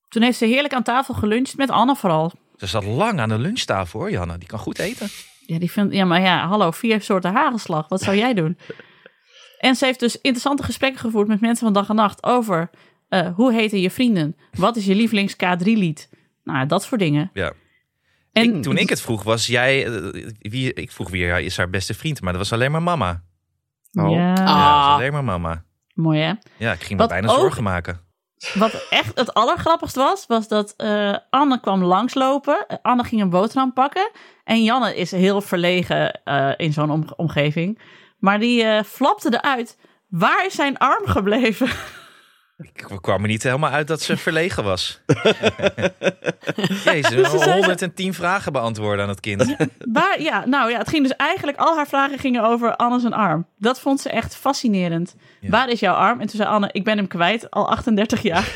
Speaker 3: toen heeft ze heerlijk aan tafel geluncht met Anne vooral.
Speaker 2: Ze zat lang aan de lunchtafel hoor, Janne. Die kan goed eten.
Speaker 3: Ja, die vindt, ja, maar ja, hallo, vier soorten hagelslag. Wat zou jij doen? En ze heeft dus interessante gesprekken gevoerd met mensen van dag en nacht over eh, hoe heten je vrienden? Wat is je lievelings K3-lied? Nou, dat soort dingen.
Speaker 2: Ja.
Speaker 3: En
Speaker 2: Ik- toen ik het vroeg, was jij... eh, wie, ik vroeg wie is haar beste vriend, maar dat was alleen maar mama.
Speaker 1: Oh.
Speaker 3: Ja,
Speaker 2: Ja, dat
Speaker 4: Ah.
Speaker 2: was alleen maar mama.
Speaker 3: mooi hè?
Speaker 2: Ja, ik ging me
Speaker 3: Wat
Speaker 2: bijna
Speaker 3: ook-
Speaker 2: zorgen maken.
Speaker 3: Wat echt het allergrappigst was, was dat eh, Anne kwam langslopen. Anne ging een boterham pakken. En Janne is heel verlegen eh, in zo'n om- omgeving. Maar die eh, flapte eruit. Waar is zijn arm gebleven?
Speaker 2: Ik kwam er niet helemaal uit dat ze verlegen was. Jezus,
Speaker 3: zei-
Speaker 2: 110 vragen beantwoorden aan het kind.
Speaker 3: Waar, ja, nou ja, het ging dus eigenlijk, al haar vragen gingen over Anne zijn arm. Dat vond ze echt fascinerend.
Speaker 2: Ja.
Speaker 3: Waar is jouw arm? En toen zei Anne, ik ben hem kwijt, al 38 jaar.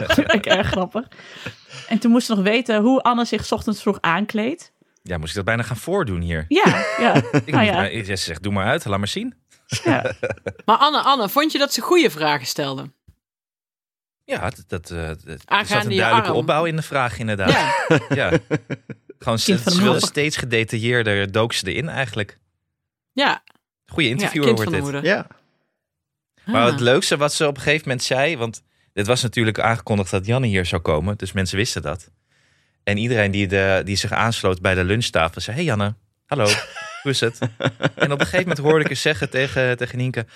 Speaker 3: dat vond ik erg grappig. En toen moest ze nog weten hoe Anne zich 's ochtends vroeg aankleedt.
Speaker 2: Ja, moest ik dat bijna gaan voordoen hier.
Speaker 3: Ja, ja.
Speaker 2: Ik
Speaker 3: Nou ja.
Speaker 2: maar- Ze zegt, doe maar uit, laat maar zien.
Speaker 3: ja.
Speaker 4: Maar Anne, Anne, vond je dat ze goede vragen stelde?
Speaker 2: Ja, dat, dat, eh, dat- er zat een duidelijke
Speaker 4: arm.
Speaker 2: opbouw in de vraag inderdaad.
Speaker 4: Ja.
Speaker 2: Ja. Gewoon ze steeds gedetailleerder dook ze erin eigenlijk.
Speaker 4: Ja,
Speaker 2: Goeie
Speaker 4: ja
Speaker 2: interviewer wordt dit.
Speaker 4: moeder.
Speaker 1: Ja.
Speaker 2: Maar
Speaker 4: Ah.
Speaker 2: het leukste wat ze op een gegeven moment zei, want dit was natuurlijk aangekondigd dat Janne hier zou komen, dus mensen wisten dat. En iedereen die, de, die zich aansloot bij de lunchtafel zei, hey Janne, hallo, hoe is het? En op een gegeven moment hoorde ik er zeggen tegen, tegen Nienke,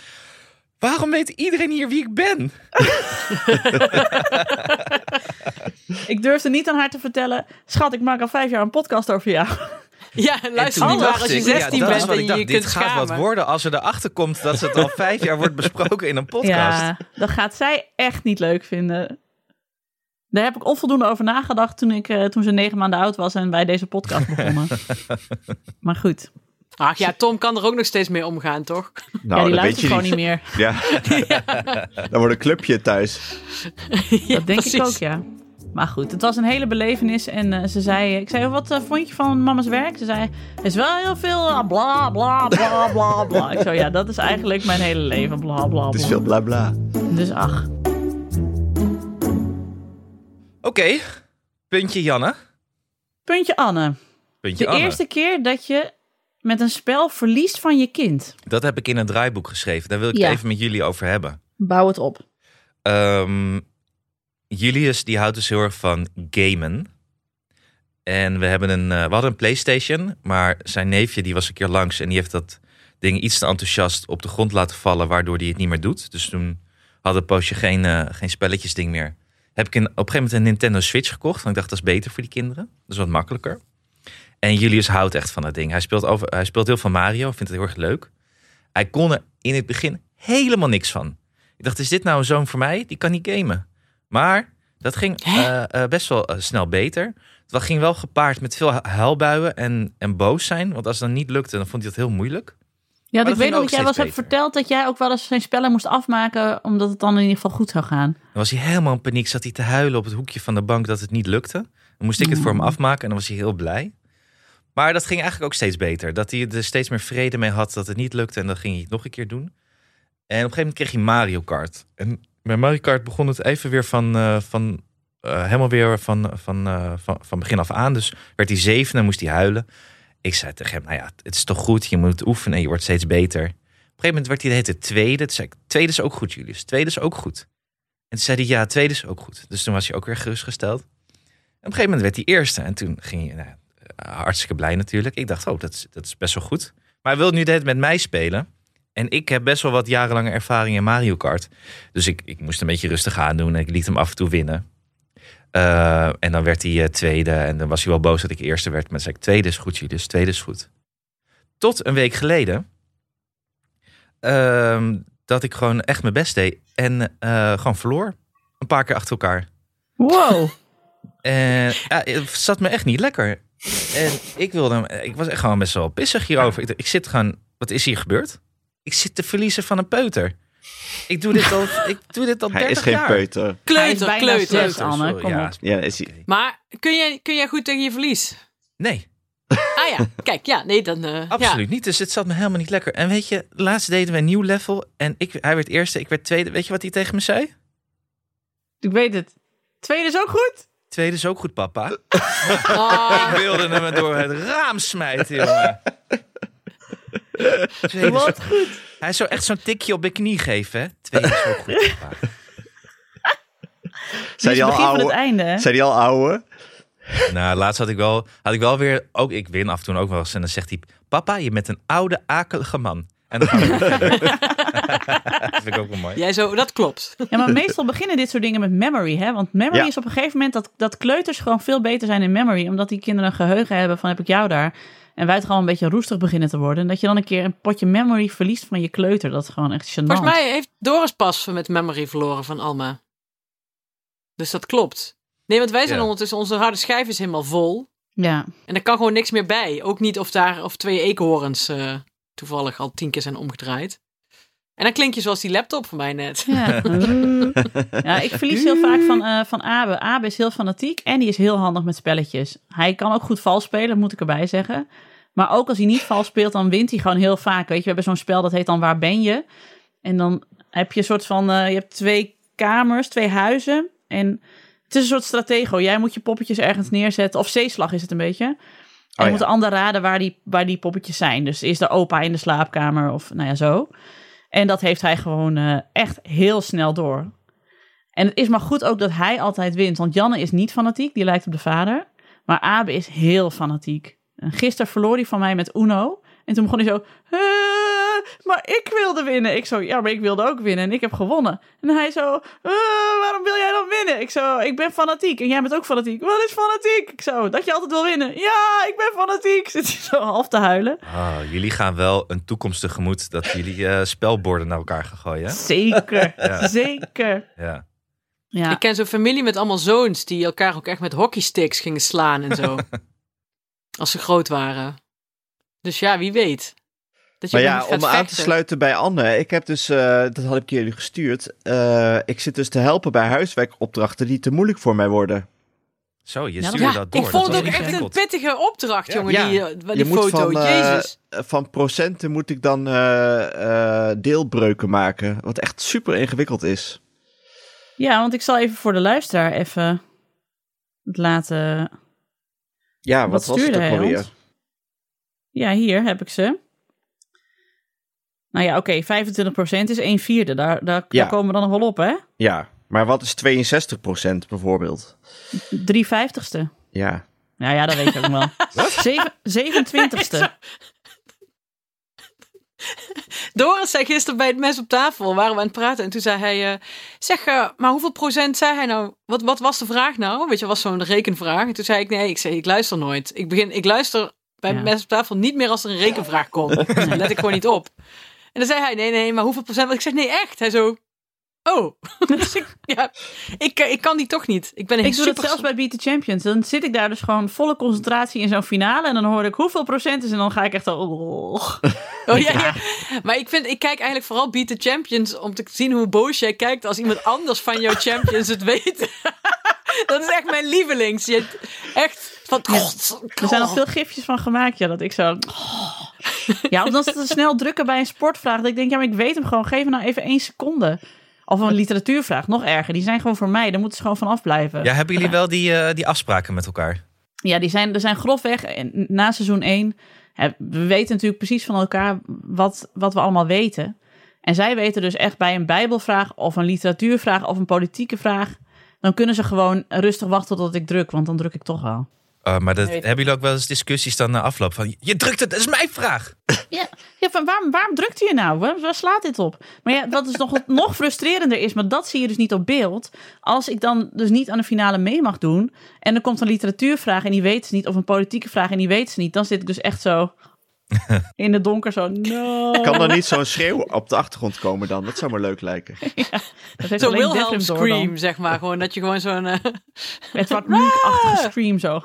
Speaker 2: waarom weet iedereen hier wie ik ben?
Speaker 3: Ik durfde niet aan haar te vertellen, schat, ik maak al vijf jaar een podcast over jou.
Speaker 4: Ja, luister
Speaker 2: En
Speaker 4: niet als je
Speaker 2: ik, ja,
Speaker 4: 16
Speaker 2: dat is
Speaker 4: bent en je
Speaker 2: dacht,
Speaker 4: je
Speaker 2: dit gaat wat worden als er erachter komt dat het al vijf jaar wordt besproken in een podcast.
Speaker 3: Ja, dat gaat zij echt niet leuk vinden. Daar heb ik onvoldoende over nagedacht toen, ik, eh, toen ze negen maanden oud was en wij deze podcast begonnen. maar goed,
Speaker 4: Ach ja, Tom kan er ook nog steeds mee omgaan, toch?
Speaker 1: Nou,
Speaker 3: ja, die
Speaker 1: dat weet
Speaker 3: luistert
Speaker 1: je
Speaker 3: gewoon
Speaker 1: niet.
Speaker 3: niet meer.
Speaker 1: Ja. Dan wordt een clubje thuis.
Speaker 4: Ja,
Speaker 3: Dat denk
Speaker 4: precies.
Speaker 3: ik ook, ja. Maar goed, het was een hele belevenis. En eh, ze zei, ik zei, wat eh, vond je van mama's werk? Ze zei, er is wel heel veel bla bla bla bla bla. Ik zo, ja, dat is eigenlijk mijn hele leven, bla bla
Speaker 1: Het is veel bla bla.
Speaker 3: Dus ach,
Speaker 2: Oké, puntje Janne.
Speaker 3: puntje Anne.
Speaker 2: Puntje
Speaker 3: De
Speaker 2: Anne.
Speaker 3: eerste keer dat je met een spel verliest van je kind.
Speaker 2: Dat heb ik in een draaiboek geschreven. Daar wil ik
Speaker 3: Ja.
Speaker 2: het even met jullie over hebben.
Speaker 3: Bouw het op.
Speaker 2: Ehm, Julius die houdt dus heel erg van gamen. En we, hebben een, eh, we hadden een PlayStation, maar zijn neefje die was een keer langs en die heeft dat ding iets te enthousiast op de grond laten vallen, waardoor hij het niet meer doet. Dus toen hadden Poosje geen, eh, geen spelletjesding meer. Heb ik een, op een gegeven moment een Nintendo Switch gekocht, want ik dacht dat is beter voor die kinderen. Dat is wat makkelijker. En Julius houdt echt van dat ding. Hij speelt, over, hij speelt heel veel Mario, vindt het heel erg leuk. Hij kon er in het begin helemaal niks van. Ik dacht, is dit nou een zoon voor mij? Die kan niet gamen. Maar dat ging eh, eh, best wel eh, snel beter. Het ging wel gepaard met veel hu- huilbuien en, en boos zijn. Want als het dan niet lukte, dan vond hij dat heel moeilijk.
Speaker 3: Ja,
Speaker 2: dat
Speaker 3: ik weet nog dat jij
Speaker 2: steeds
Speaker 3: hebt verteld dat jij ook wel eens zijn spellen moest afmaken, omdat het dan in ieder geval goed zou gaan.
Speaker 2: Dan was hij helemaal in paniek. Zat hij te huilen op het hoekje van de bank dat het niet lukte. Dan moest ik het voor hem
Speaker 3: Mm.
Speaker 2: afmaken en dan was hij heel blij. Maar dat ging eigenlijk ook steeds beter. Dat hij er steeds meer vrede mee had dat het niet lukte. En dan ging hij het nog een keer doen. En op een gegeven moment kreeg hij Mario Kart. En bij Mario Kart begon het even weer van, eh, van eh, helemaal weer van, van, eh, van, van begin af aan. Dus werd hij zeven en moest hij huilen. Ik zei tegen hem, nou ja, het is toch goed. Je moet oefenen en je wordt steeds beter. Op een gegeven moment werd hij de hele tweede. Toen zei ik, tweede is ook goed, Julius. Tweede is ook goed. En toen zei hij, ja, tweede is ook goed. Dus toen was hij ook weer gerustgesteld. En op een gegeven moment werd hij eerste. En toen ging hij, nou, hartstikke blij natuurlijk. Ik dacht, oh, dat is, dat is best wel goed. Maar hij wil nu tijd met mij spelen. En ik heb best wel wat jarenlange ervaring in Mario Kart. Dus ik, ik moest een beetje rustig aan doen. En ik liet hem af en toe winnen. Eh, en dan werd hij eh, tweede. En dan was hij wel boos dat ik eerste werd. Maar dan zei ik, tweede is goed, Julius. Tweede is goed. Tot een week geleden. ehm, dat ik gewoon echt mijn best deed. En eh, gewoon verloor. Een paar keer achter elkaar.
Speaker 3: Wow.
Speaker 2: En ja, het zat me echt niet lekker. En ik wilde ik was echt gewoon best wel pissig hierover. Ik, ik zit gewoon, wat is hier gebeurd? Ik zit te verliezen van een peuter. Ik doe dit al, ik doe dit al 30
Speaker 1: Hij is geen
Speaker 2: jaar.
Speaker 1: peuter.
Speaker 3: Hij is
Speaker 4: Kleuter, kleuter.
Speaker 3: zes, Anne. Kom
Speaker 2: ja.
Speaker 3: op.
Speaker 1: Ja, is hij.
Speaker 4: Maar kun jij, kun jij goed tegen je verlies?
Speaker 2: Nee,
Speaker 4: Ah ja, kijk, ja, nee, dan... eh,
Speaker 2: absoluut niet. Dus het zat me helemaal niet lekker. En weet je, laatst deden we een nieuw level. En ik, hij werd eerste, ik werd tweede. Weet je wat hij tegen me zei?
Speaker 3: Ik weet het. Tweede is ook goed.
Speaker 2: Tweede is ook goed, papa.
Speaker 4: Oh,
Speaker 2: Ik wilde hem door het raam smijten, jongen. Ook goed. Hij zou echt zo'n tikje op de knie geven, hè? Tweede is ook goed.
Speaker 1: Zijn die al
Speaker 3: begin van het
Speaker 1: oude?
Speaker 3: einde, hè?
Speaker 1: Zijn die al oude?
Speaker 2: Nou, laatst had ik wel, had ik wel weer, ook ik win af en toe ook wel eens. En dan zegt hij, papa, je bent een oude, akelige man. En dan gaan we weer verder. dat vind ik ook wel mooi.
Speaker 4: jij zo, dat klopt.
Speaker 3: Ja, maar meestal beginnen dit soort dingen met memory, hè? Want memory
Speaker 1: Ja.
Speaker 3: is op een gegeven moment dat, dat kleuters gewoon veel beter zijn in memory. Omdat die kinderen een geheugen hebben van heb ik jou daar. En wij het gewoon een beetje roestig beginnen te worden. En dat je dan een keer een potje memory verliest van je kleuter. Dat is gewoon echt gênant.
Speaker 4: Volgens mij heeft Doris pas met memory verloren van Alma. Dus dat klopt. Nee, want wij zijn
Speaker 2: Ja.
Speaker 4: ondertussen, onze harde schijf is helemaal vol.
Speaker 3: Ja.
Speaker 4: En er kan gewoon niks meer bij. Ook niet of daar of twee eekhoorns eh, toevallig al tien keer zijn omgedraaid. En dan klink je zoals die laptop van mij net.
Speaker 3: Ja. ja, ik verlies heel vaak van, eh, van Abe. Abe is heel fanatiek en die is heel handig met spelletjes. Hij kan ook goed vals spelen, moet ik erbij zeggen. Maar ook als hij niet vals speelt, dan wint hij gewoon heel vaak. Weet je, we hebben zo'n spel dat heet dan Waar ben je? En dan heb je een soort van, eh, je hebt twee kamers, twee huizen. En het is een soort stratego. Jij moet je poppetjes ergens neerzetten. Of zeeslag is het een beetje. En
Speaker 1: ja.
Speaker 3: je moet de ander raden waar die, waar die poppetjes zijn. Dus is de opa in de slaapkamer of nou ja, zo. En dat heeft hij gewoon eh, echt heel snel door. En het is maar goed ook dat hij altijd wint. Want Janne is niet fanatiek, die lijkt op de vader. Maar Abe is heel fanatiek. En gisteren verloor hij van mij met Uno. En toen begon hij zo... "Eh, maar ik wilde winnen. Ik zo, ja, maar ik wilde ook winnen. En ik heb gewonnen. En hij zo, "Eh, waarom wil jij dan winnen? Ik zo, ik ben fanatiek. En jij bent ook fanatiek. Wat is fanatiek? Ik zo, dat je altijd wil winnen. Ja, ik ben fanatiek. Zit hij zo half te huilen.
Speaker 2: Ah, jullie gaan wel een toekomst tegemoet dat jullie eh, spelborden naar elkaar gaan gooien. hè?
Speaker 3: Zeker,
Speaker 2: Ja.
Speaker 3: zeker.
Speaker 2: Ja.
Speaker 3: Ja.
Speaker 4: Ik ken zo'n familie met allemaal zoons die elkaar ook echt met hockeysticks gingen slaan en zo. Als ze groot waren. Dus ja, wie weet. Dat je
Speaker 1: Maar ja, om aan te sluiten bij Anne. Ik heb dus, eh, dat had ik jullie gestuurd. eh, ik zit dus te helpen bij huiswerkopdrachten die te moeilijk voor mij worden.
Speaker 2: Zo, je
Speaker 3: Ja,
Speaker 2: stuurde
Speaker 4: Ja,
Speaker 2: dat door.
Speaker 4: ik vond het ook echt een pittige opdracht,
Speaker 2: Ja.
Speaker 4: jongen,
Speaker 1: Ja.
Speaker 4: die, eh, die
Speaker 1: Je moet
Speaker 4: foto.
Speaker 1: van,
Speaker 4: Jezus.
Speaker 1: Van procenten moet ik dan eh, eh, deelbreuken maken. Wat echt super ingewikkeld is.
Speaker 3: Ja, want ik zal even voor de luisteraar even het laten.
Speaker 1: Ja,
Speaker 3: Wat
Speaker 1: wat, was het
Speaker 3: stuurde
Speaker 1: ook alweer?
Speaker 3: Ja, hier heb ik ze. Nou ja, oké, 25% is 1 vierde. Daar, daar,
Speaker 1: Ja.
Speaker 3: daar komen we dan nog wel op, hè?
Speaker 1: Ja, maar wat is 62% bijvoorbeeld?
Speaker 3: 3 vijftigste.
Speaker 1: Ja.
Speaker 3: Nou ja, dat weet ik ook nog wel. Zeven- 27ste.
Speaker 4: Doris zei gisteren bij het mes op tafel, waren we aan het praten. En toen zei hij, eh, zeg, eh, maar hoeveel procent zei hij nou? Wat, wat was de vraag nou? Weet je, was zo'n rekenvraag. En toen zei ik, nee, ik, zei, ik luister nooit. Ik, begin, ik luister bij
Speaker 3: Ja.
Speaker 4: het mes op tafel niet meer als er een rekenvraag komt. Dan let ik gewoon niet op. En dan zei hij, nee, nee, maar hoeveel procent? Want ik zeg, nee, echt. Hij zo, oh. dus ik, ja, ik, eh, ik kan die toch niet. Ik ben een
Speaker 3: Ik doe dat zelfs bij Beat the Champions. Dan zit ik daar dus gewoon volle concentratie in zo'n finale. En dan hoor ik hoeveel procent is. En dan ga ik echt zo... oh.
Speaker 4: Oh, ja, ja. Maar ik, vind, ik kijk eigenlijk vooral Beat the Champions om te zien hoe boos jij kijkt als iemand anders van jouw champions het weet. Dat is echt mijn lievelings. Je, echt van...
Speaker 3: Er zijn al veel gifjes van gemaakt, ja, dat ik zo... Ja, omdat ze te snel drukken bij een sportvraag. Dat ik denk, ja, maar ik weet hem gewoon. Geef me nou even één seconde. Of een literatuurvraag, nog erger. Die zijn gewoon voor mij. Daar moeten ze gewoon van afblijven.
Speaker 2: Ja, hebben jullie wel die, eh, die afspraken met elkaar?
Speaker 3: Ja, die zijn, er zijn grofweg na seizoen 1. Hè, we weten natuurlijk precies van elkaar wat, wat we allemaal weten. En zij weten dus echt bij een Bijbelvraag of een literatuurvraag of een politieke vraag. Dan kunnen ze gewoon rustig wachten tot ik druk, want dan druk ik toch wel.
Speaker 2: Uh, maar dat, hebben jullie ook wel eens discussies dan na afloop van... Je drukt het, dat is mijn vraag.
Speaker 3: Ja, ja van waarom, waarom drukt hij je nou? Waar, waar slaat dit op? Maar ja, wat is nog, nog frustrerender is, maar dat zie je dus niet op beeld. Als ik dan dus niet aan de finale mee mag doen. En er komt een literatuurvraag en die weet ze niet. Of een politieke vraag en die weet ze niet. Dan zit ik dus echt zo in het donker zo. No.
Speaker 1: Kan er niet zo'n schreeuw op de achtergrond komen dan? Dat zou me leuk lijken.
Speaker 3: Dat heeft
Speaker 4: Zo'n
Speaker 3: alleen
Speaker 4: Wilhelm
Speaker 3: dan.
Speaker 4: scream, zeg maar. Gewoon dat je gewoon zo'n... eh,
Speaker 3: Edward Munch-achtige scream zo.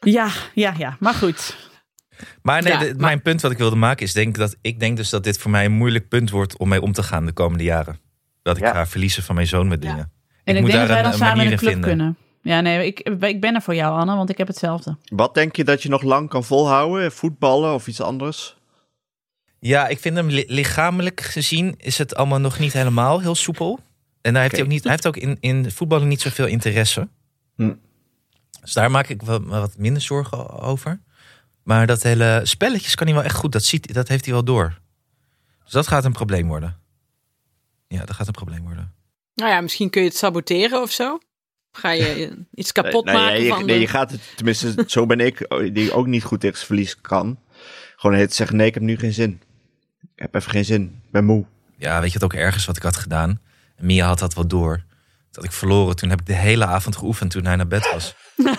Speaker 3: Ja, ja, ja. Maar goed.
Speaker 2: Maar nee,
Speaker 4: Ja,
Speaker 2: de-
Speaker 4: maar-
Speaker 2: mijn punt wat ik wilde maken is... Denk dat, ik denk dus dat dit voor mij een moeilijk punt wordt... om mee om te gaan de komende jaren. Dat ik
Speaker 1: Ja.
Speaker 2: ga verliezen van mijn zoon met
Speaker 4: Ja.
Speaker 2: dingen.
Speaker 3: En ik,
Speaker 2: moet
Speaker 3: denk dat wij
Speaker 2: daar
Speaker 3: dan
Speaker 2: een
Speaker 3: samen in een club
Speaker 2: vinden.
Speaker 3: kunnen. Ja, nee, ik, ik ben er voor jou, Anne, want ik heb hetzelfde.
Speaker 1: Wat denk je dat je nog lang kan volhouden? Voetballen of iets anders?
Speaker 2: Ja, ik vind hem li- lichamelijk gezien is het allemaal nog niet helemaal heel soepel. En daar heeft hij ook niet. Hij heeft ook in, in voetballen niet zoveel interesse.
Speaker 1: Hm.
Speaker 2: Dus daar maak ik wel wat minder zorgen over. Maar dat hele spelletjes kan hij wel echt goed. Dat, ziet, dat heeft hij wel door. Dus dat gaat een probleem worden. Ja, dat gaat een probleem worden.
Speaker 4: Nou ja, misschien kun je het saboteren of zo. Ga je iets kapot
Speaker 1: nee, nee,
Speaker 4: maken
Speaker 1: je,
Speaker 4: van
Speaker 1: nee,
Speaker 4: de-
Speaker 1: je gaat het, tenminste, zo ben ik, die ook niet goed tegen verlies kan. Gewoon het zeggen, nee, ik heb nu geen zin. Ik heb even geen zin, ik ben moe.
Speaker 2: Ja, weet je wat ook ergens wat ik had gedaan? En Mia had dat wel door. Dat ik verloren. Toen heb ik de hele avond geoefend toen hij naar bed was.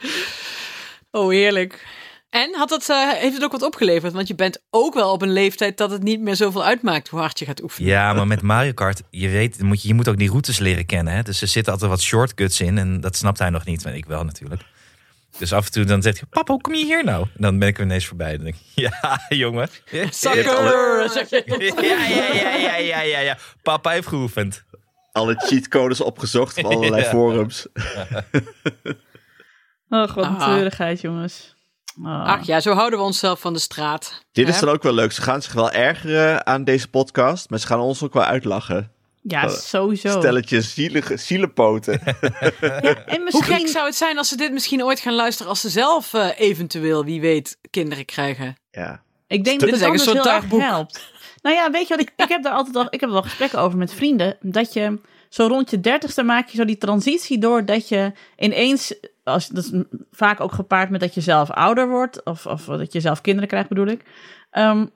Speaker 4: Oh, heerlijk. En had het, eh, heeft het ook wat opgeleverd? Want je bent ook wel op een leeftijd dat het niet meer zoveel uitmaakt hoe hard je gaat oefenen.
Speaker 2: Ja, maar met Mario Kart, je weet, moet je, je moet ook die routes leren kennen. Hè? Dus er zitten altijd wat shortcuts in en dat snapt hij nog niet. Maar ik wel natuurlijk. Dus af en toe dan zegt hij, papa, hoe kom je hier nou? En dan ben ik er ineens voorbij. Dan denk ik, ja, jongen.
Speaker 4: Sucker! zeg je.
Speaker 2: Ja, ja, ja, ja, ja, ja, ja. Papa heeft geoefend.
Speaker 1: Alle cheatcodes opgezocht van allerlei
Speaker 2: Ja.
Speaker 1: forums.
Speaker 3: Oh, wat een
Speaker 4: Ah.
Speaker 3: treurigheid, jongens. Ah.
Speaker 4: Ach ja, zo houden we onszelf van de straat.
Speaker 1: Dit is dan ook wel leuk. Ze gaan zich wel ergeren aan deze podcast, maar ze gaan ons ook wel uitlachen.
Speaker 3: Ja, sowieso.
Speaker 1: Stelletje zielige, zielepoten.
Speaker 3: En
Speaker 4: Hoe
Speaker 3: misschien...
Speaker 4: gek zou het zijn als ze dit misschien ooit gaan luisteren als ze zelf eh, eventueel, wie weet, kinderen krijgen?
Speaker 1: ja.
Speaker 3: Ik denk
Speaker 4: Dit
Speaker 3: dat
Speaker 4: is
Speaker 3: het anders
Speaker 4: soort
Speaker 3: heel
Speaker 4: dagboek.
Speaker 3: erg helpt. Nou ja, weet je wat, ik, ik heb daar altijd al, ik heb er wel gesprekken over met vrienden, dat je zo rond je dertigste maak je zo die transitie door dat je ineens, als, dat is vaak ook gepaard met dat je zelf ouder wordt, of, of dat je zelf kinderen krijgt bedoel ik, Ehm,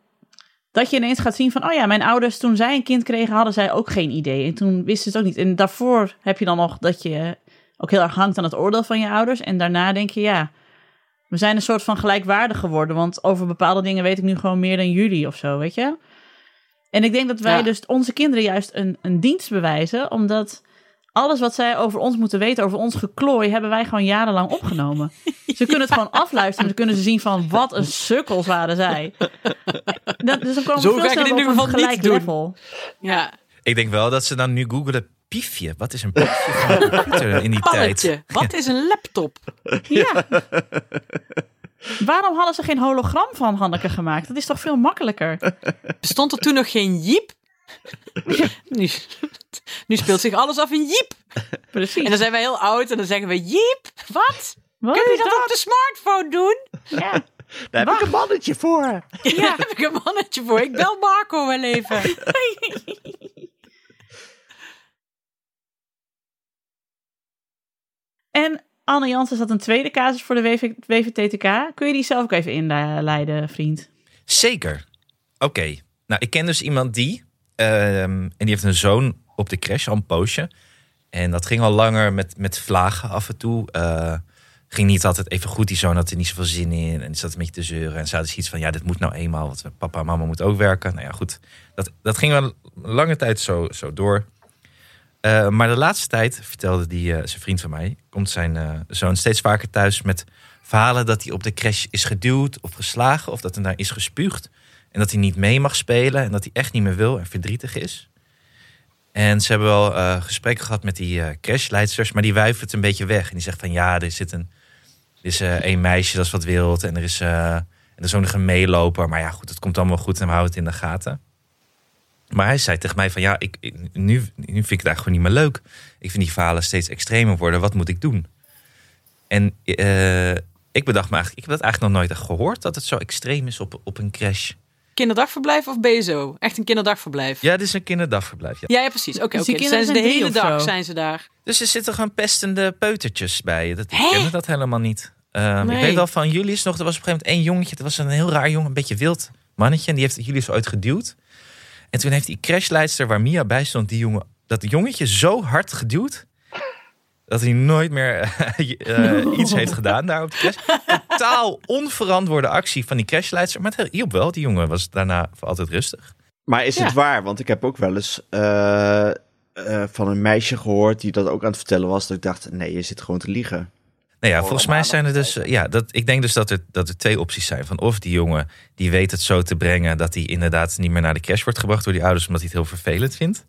Speaker 3: dat je ineens gaat zien van, oh ja, mijn ouders toen zij een kind kregen, hadden zij ook geen idee. En toen wisten ze het ook niet. En daarvoor heb je dan nog dat je ook heel erg hangt aan het oordeel van je ouders. En daarna denk je, ja, we zijn een soort van gelijkwaardig geworden. Want over bepaalde dingen weet ik nu gewoon meer dan jullie of zo, weet je? En ik denk dat wij
Speaker 4: Ja.
Speaker 3: dus onze kinderen juist een, een dienst bewijzen. Omdat alles wat zij over ons moeten weten, over ons geklooi, hebben wij gewoon jarenlang opgenomen. Ze kunnen het gewoon afluisteren. en Dan kunnen ze zien van wat een sukkels waren zij. Dat, dus dan komen
Speaker 4: Zo
Speaker 3: veel sneller op een
Speaker 4: niet
Speaker 3: gelijk level.
Speaker 4: Ja,
Speaker 2: Ik denk wel dat ze dan nu googelen piefje. Wat is een piefje van een computer in die tijd?
Speaker 4: palletje. Wat is een laptop?
Speaker 3: Ja. Waarom hadden ze geen hologram van Hanneke gemaakt? Dat is toch veel makkelijker?
Speaker 4: Bestond er toen nog geen Jeep? nu, nu speelt zich alles af in Jeep.
Speaker 3: Precies.
Speaker 4: En dan zijn wij heel oud en dan zeggen we Jeep. Wat?
Speaker 3: Wat
Speaker 4: Kun je dat op de smartphone doen?
Speaker 3: Ja.
Speaker 1: Daar heb ik een mannetje voor.
Speaker 4: Ja, daar heb ik een mannetje voor. Ik bel Marco wel even.
Speaker 3: En Anne Jansen zat een tweede casus voor de WV WVTTK. Kun je die zelf ook even inleiden, vriend?
Speaker 2: Zeker. Oké. Nou, ik ken dus iemand die. ehm, en die heeft een zoon op de crash al een poosje. En dat ging al langer met, met vlagen af en toe. Eh, ging niet altijd even goed. Die zoon had er niet zoveel zin in. En zat een beetje te zeuren. En ze hadden iets van: ja, dit moet nou eenmaal. Want papa en mama moeten ook werken. Nou ja, goed. Dat, dat ging wel lange tijd zo, zo door. Eh, maar de laatste tijd, vertelde die, eh, zijn vriend van mij, komt zijn eh, zoon steeds vaker thuis met verhalen dat hij op de crash is geduwd of geslagen of dat er daar is gespuugd. En dat hij niet mee mag spelen en dat hij echt niet meer wil en verdrietig is. En ze hebben wel gesprekken gehad met die crashleidsters, maar die wuiven het een beetje weg. En die zegt van ja, er zit een, er is één meisje dat is wat wild en er is, en er is ook een. Maar ja, goed, het komt allemaal goed en we houden het in de gaten. Maar hij zei tegen mij van ja, ik, ik- nu, nu vind ik het eigenlijk gewoon niet meer leuk. Ik vind die verhalen steeds extremer worden. Wat moet ik doen? En eh, ik bedacht me eigenlijk, ik heb dat eigenlijk nog nooit echt gehoord dat het zo extreem is op, op een crash.
Speaker 4: Kinderdagverblijf of BSO? Echt een kinderdagverblijf?
Speaker 2: Ja, dit is een kinderdagverblijf. Ja.
Speaker 4: Ja, ja, precies. Oké,
Speaker 3: Dus
Speaker 4: oké. Dan zijn ze de hele dag zijn ze daar.
Speaker 2: Dus er zitten gewoon pestende peutertjes bij. Dat, ik kende dat helemaal niet. Ehm, Ik weet wel van Julius nog, er was op een gegeven moment één jongetje. Dat was een heel raar jongen, een beetje wild mannetje. En die heeft Julius ooit geduwd. En toen heeft die crashleidster waar Mia bij stond, die jongen, dat jongetje zo hard geduwd. Dat hij nooit meer eh, iets heeft gedaan daar op de crash. Totaal onverantwoorde actie van die crashleidster. Maar het hielp wel. Die jongen was daarna voor altijd rustig.
Speaker 1: Maar is het waar? Want ik heb ook wel eens eh, eh, van een meisje gehoord die dat ook aan het vertellen was. Dat ik dacht, nee, je zit gewoon te liegen.
Speaker 2: Nou ja, volgens mij zijn er dus. Ja, dat, ik denk dus dat er, dat er twee opties zijn. Van of die jongen die weet het zo te brengen dat hij inderdaad niet meer naar de crash wordt gebracht door die ouders, omdat hij het heel vervelend vindt.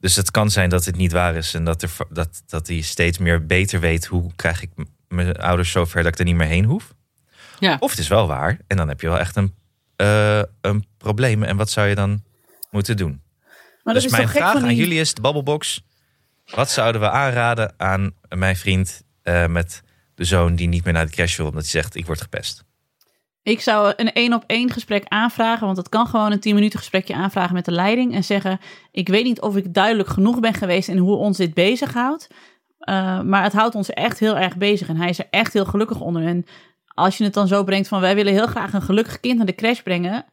Speaker 2: Dus het kan zijn dat het niet waar is en dat, er, dat, dat hij steeds meer beter weet hoe krijg ik mijn ouders zo ver dat ik er niet meer heen hoef.
Speaker 4: Ja.
Speaker 2: Of het is wel waar en dan heb je wel echt een, eh, een probleem. En wat zou je dan moeten doen.
Speaker 3: Maar
Speaker 2: dus mijn vraag aan jullie is de Babbelbox. Wat zouden we aanraden aan mijn vriend eh, met de zoon die niet meer naar de crash wil omdat hij zegt ik word gepest?
Speaker 3: Ik zou een één op één gesprek aanvragen, want het kan gewoon een 10 minuten gesprekje aanvragen met de leiding en zeggen: Ik weet niet of ik duidelijk genoeg ben geweest in hoe ons dit bezighoudt, uh, maar het houdt ons echt heel erg bezig en hij is er echt heel gelukkig onder. En als je het dan zo brengt van wij willen heel graag een gelukkig kind naar de crash brengen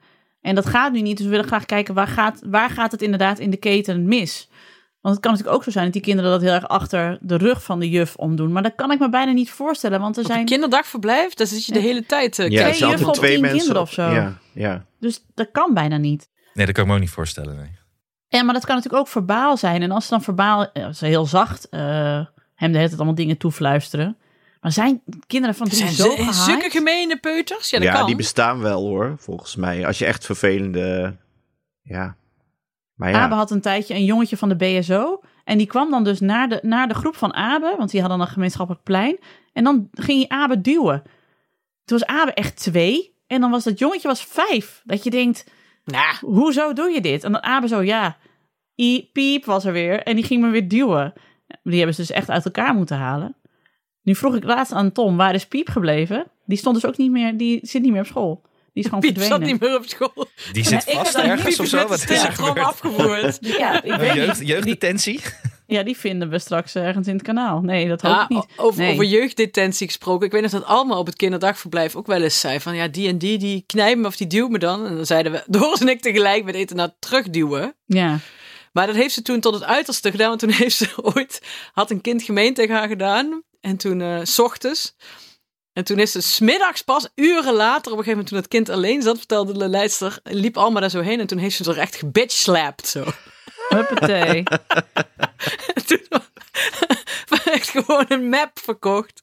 Speaker 3: en dat gaat nu niet, dus we willen graag kijken waar gaat, waar gaat het inderdaad in de keten mis. Want het kan natuurlijk ook zo zijn dat die kinderen dat heel erg achter de rug van de juf omdoen. Maar dat kan ik me bijna niet voorstellen. Want er
Speaker 4: Op
Speaker 3: zijn
Speaker 4: een kinderdagverblijf, daar zit je de hele tijd. Uh,
Speaker 1: Ja,
Speaker 3: twee juffen
Speaker 1: twee mensen
Speaker 3: kinderen of zo.
Speaker 1: Ja, ja.
Speaker 3: Dus dat kan bijna niet.
Speaker 2: Nee, dat kan ik me ook niet voorstellen. Nee.
Speaker 3: Ja, maar dat kan natuurlijk ook verbaal zijn. En als ze dan verbaal, eh, ze heel zacht eh, hem de hele tijd allemaal dingen toefluisteren. Maar zijn kinderen van drie
Speaker 4: zijn
Speaker 3: zo gehyped?
Speaker 4: zulke gemene peuters. Ja, dat
Speaker 1: Ja,
Speaker 4: kan.
Speaker 1: die bestaan wel hoor, volgens mij. Als je echt vervelende... Ja. Maar ja.
Speaker 3: Abe had een tijdje een jongetje van de BSO. En die kwam dan dus naar de, naar de groep van Abe. Want die hadden een gemeenschappelijk plein. En dan ging hij Abe duwen. Toen was Abe echt twee. En dan was dat jongetje was vijf. Dat je denkt,
Speaker 4: Nou,
Speaker 3: hoezo doe je dit? En dan Abe zo, ja, I, piep was er weer. En die ging me weer duwen. Die hebben ze dus echt uit elkaar moeten halen. Nu vroeg ik laatst aan Tom, waar is Piep gebleven? Die stond dus ook niet meer, die zit niet meer op school. Die is gewoon
Speaker 4: Piep zat
Speaker 3: verdwenen.
Speaker 4: niet meer op school.
Speaker 2: Die zit vast ergens of zo. Wat is er gebeurd?
Speaker 4: afgevoerd.
Speaker 3: Ja, ik weet
Speaker 2: Jeugd, jeugddetentie?
Speaker 3: ja, die vinden we straks ergens in het kanaal. Nee, dat hoop
Speaker 4: Ja,
Speaker 3: ik niet.
Speaker 4: over,
Speaker 3: Nee.
Speaker 4: over jeugddetentie gesproken. Ik weet nog dat Alma op het kinderdagverblijf ook wel eens zei van ja, die en die, die knijpt me of die duwt me dan. En dan zeiden we, Doris en ik tegelijk met eten naar terugduwen.
Speaker 3: Ja,
Speaker 4: Maar dat heeft ze toen tot het uiterste gedaan. Want toen heeft ze ooit, had een kind gemeen tegen haar gedaan. En toen, eh, s ochtends. En toen is ze smiddags pas, uren later, op een gegeven moment toen het kind alleen zat, vertelde de leidster, liep Alma daar zo heen. En toen heeft ze er echt gebitchslapt zo.
Speaker 3: huppatee.
Speaker 4: En toen echt gewoon een map verkocht